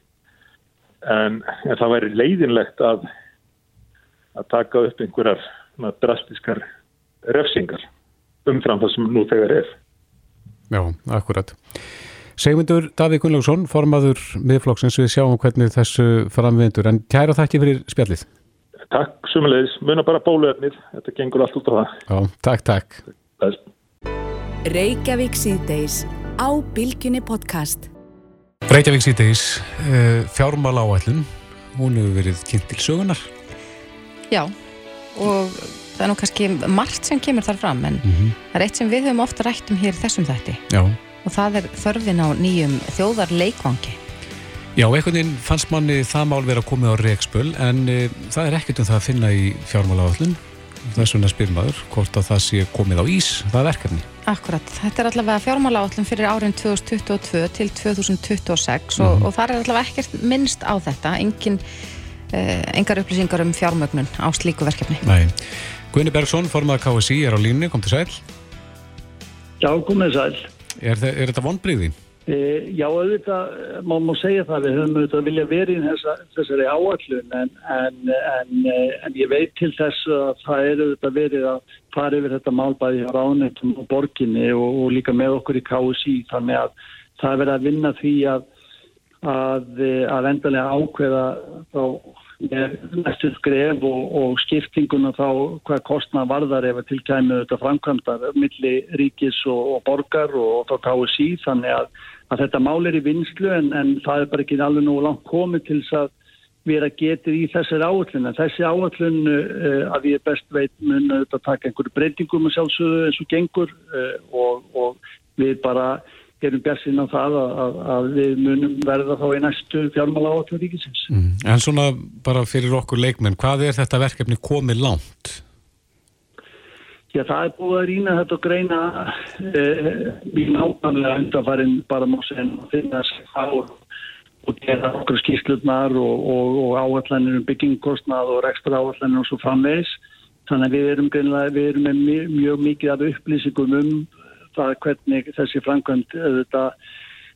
[SPEAKER 9] En, en það væri leiðinlegt að, að taka upp einhverjar drastiskar refsingar umfram það sem nú þegar er.
[SPEAKER 2] Já, akkurat. Segmundur Davík Gunnlaugsson, formaður miðflokksins, við sjáum hvernig þessu framvindur, en kæra þakki fyrir spjallið.
[SPEAKER 9] Takk, sumulegis, muna bara bóluefnið, þetta gengur allt út á það.
[SPEAKER 2] Já, takk, takk.
[SPEAKER 1] Reykjavík síðdeis á Bilginni podcast.
[SPEAKER 2] Reykjavík síðdeis, uh, fjármála áætlun, hún hefur verið kynnt til sögunar.
[SPEAKER 3] Já, og það er nú kannski margt sem kemur þar fram en
[SPEAKER 2] Mm -hmm.
[SPEAKER 3] það er eitt sem við höfum ofta rætt um hér þessum þætti
[SPEAKER 2] Já.
[SPEAKER 3] og það er þörfin á nýjum þjóðarleikvangi
[SPEAKER 2] Já, einhvern veginn fannst manni það mál vera komið á reikspöl en e, það er ekkert um það að finna í fjármála áætlun. Þess vegna spyr maður hvort að það sé komið á ís, það er verkefni.
[SPEAKER 3] Akkurat, þetta er allavega fjármála áallum fyrir árin 2022 til 2026 og,
[SPEAKER 2] Mhm.
[SPEAKER 3] og það er allavega ekkert minnst á þetta, engin uh, engar upplýsingar um fjármögnun á slíku verkefni.
[SPEAKER 2] Nei. Guðni Bergson, formaða KSI, er á línni, kom til sæl.
[SPEAKER 10] Já, komið sæl.
[SPEAKER 2] Er, er þetta vonbriði?
[SPEAKER 10] E, já, auðvitað, eh, má, má segja það, við höfum auðvitað vilja verið í þessa, þessari áallun en, en, en, eh, en ég veit til þess að það er auðvitað verið að fara yfir þetta málbæði á ráðnættum og borginni og, og líka með okkur í KSI þannig að það er verið að vinna því að, að, eh, að endalega ákveða þá næstu skref og, og skiptinguna þá hvað kostna varðar ef að tilkæmi þetta framkvæmdar milli ríkis og, og borgar og, þá KSI þannig að, að þetta mál er í vinslu en, en það er bara ekki alveg nú langt komið til þess að vera getið í þessari áallun en þessi áallun uh, að ég best veit mun auðvitað taka einhverju breytingum og sjálfsögðu eins og gengur uh, og, og við bara gerum björnsinn á það að, að, að við munum verða þá í næstu fjármála áallun ríkisins.
[SPEAKER 2] Mm. En svona bara fyrir okkur leikmenn, hvað er þetta verkefni komið langt?
[SPEAKER 10] Já, það er búið að rýna þetta og greina eh, mjög nákvæmlega undanfærin bara má segja að finna sig á og gera okkur skýrslutnar og, og, og áallanir um byggingkostnað og rekstra áallanir og svo framvegis. Þannig að við erum, við erum með mjög, mjög mikið af upplýsingum um það hvernig þessi framkvæmt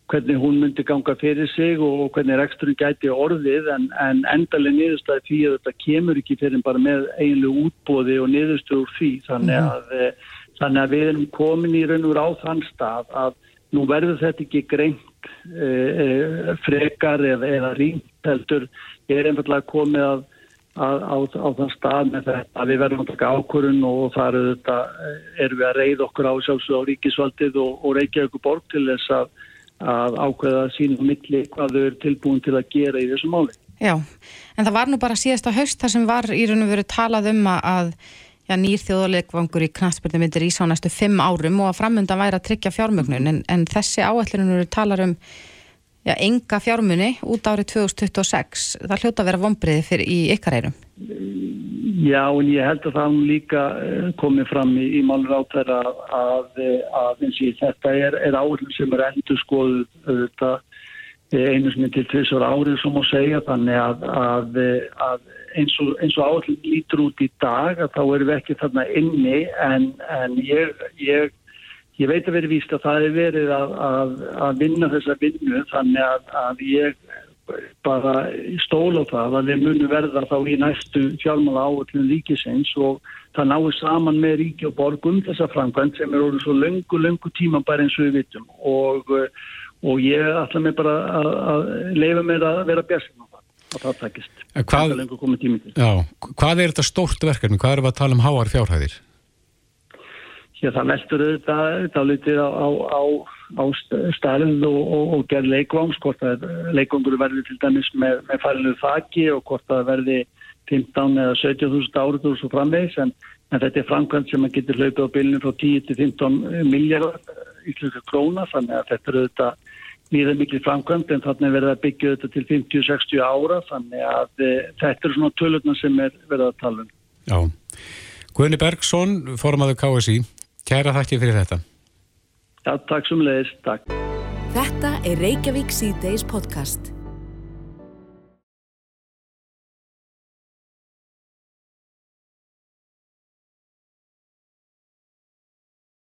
[SPEAKER 10] hvernig hún myndi ganga fyrir sig og hvernig reksturinn gæti orðið en, en endalega niðurstaði því að þetta kemur ekki fyrir bara með eiginlega útbóði og niðurstöð úr því þannig að, mm. þannig að við erum komin í raun og rá þann stað að nú verður þetta ekki greint e, e, frekar eða, eða rýnt heldur ég er einfallega komið að að, á, á þann stað með þetta að við verðum að taka ákvörun og það eru þetta, erum við að reyða okkur á sjálfsög á ríkisvaldið og, og reykja ykkur borg til þess að, að ákveða sínum milli hvað þau eru tilbúin til að gera í þessu máli.
[SPEAKER 3] Já, en það var nú bara síðasta haust þar sem var í raun og veru talað um að já, nýr þjóðalegvangur í knastbyrni myndir í sá næstu fimm árum og að framöndan væri að tryggja fjármögnun en, en þessi áætlunum eru talar um já, enga fjármunni út árið 2026. Það hljóta að vera vonbriði fyrir í ykkar eirum.
[SPEAKER 10] Já, en ég held að það líka eh, komið fram í, í málur átæra að, að, að þetta er, er áætlun sem er endur skoðuð þetta eh, einu sem er til tvisar árið sem má segja þannig að, að eins og, og áallin lítur út í dag að þá erum við ekki þarna inni en, en ég, ég ég veit að verið víst að það er verið að, að, að vinna þessa vinnu þannig að, að ég bara stóla það að við munum verða þá í næstu fjármála áallinu ríkisins og það náir saman með ríki og borgum þessa framkvæmt sem er orðið svo löngu, löngu tíma bara eins og við vitum og, og ég ætla mig bara að leifa mér að vera björnsinn á það að það takist.
[SPEAKER 2] Hvað, já, hvað er þetta stórt verkefni? Hvað er það að tala um háar fjárhæðir?
[SPEAKER 10] Já, það mestur auðvitað dálítið á, á, á staðlund og, og, og gerð leikváms, hvort að leikongur verði til dæmis með, með færinu þakki og hvort að verði 15 eða 17.000 árið og svo framvegs, en, en þetta er framkvæmt sem að getur hlaupið á bylunum frá 10 til 15 miljardar íslenska króna, þannig að þetta er auðvitað mjög mikið framkvæmt, en þannig verður að byggja auðvitað til 50-60 ára, þannig að e, þetta er svona tölurna sem er verið að tala um.
[SPEAKER 2] Já. Guðni Bergson, formadur KSI Kæra þakki fyrir þetta.
[SPEAKER 10] Já, takk sem leiðist, takk.
[SPEAKER 1] Þetta er Reykjavík C-Days podcast.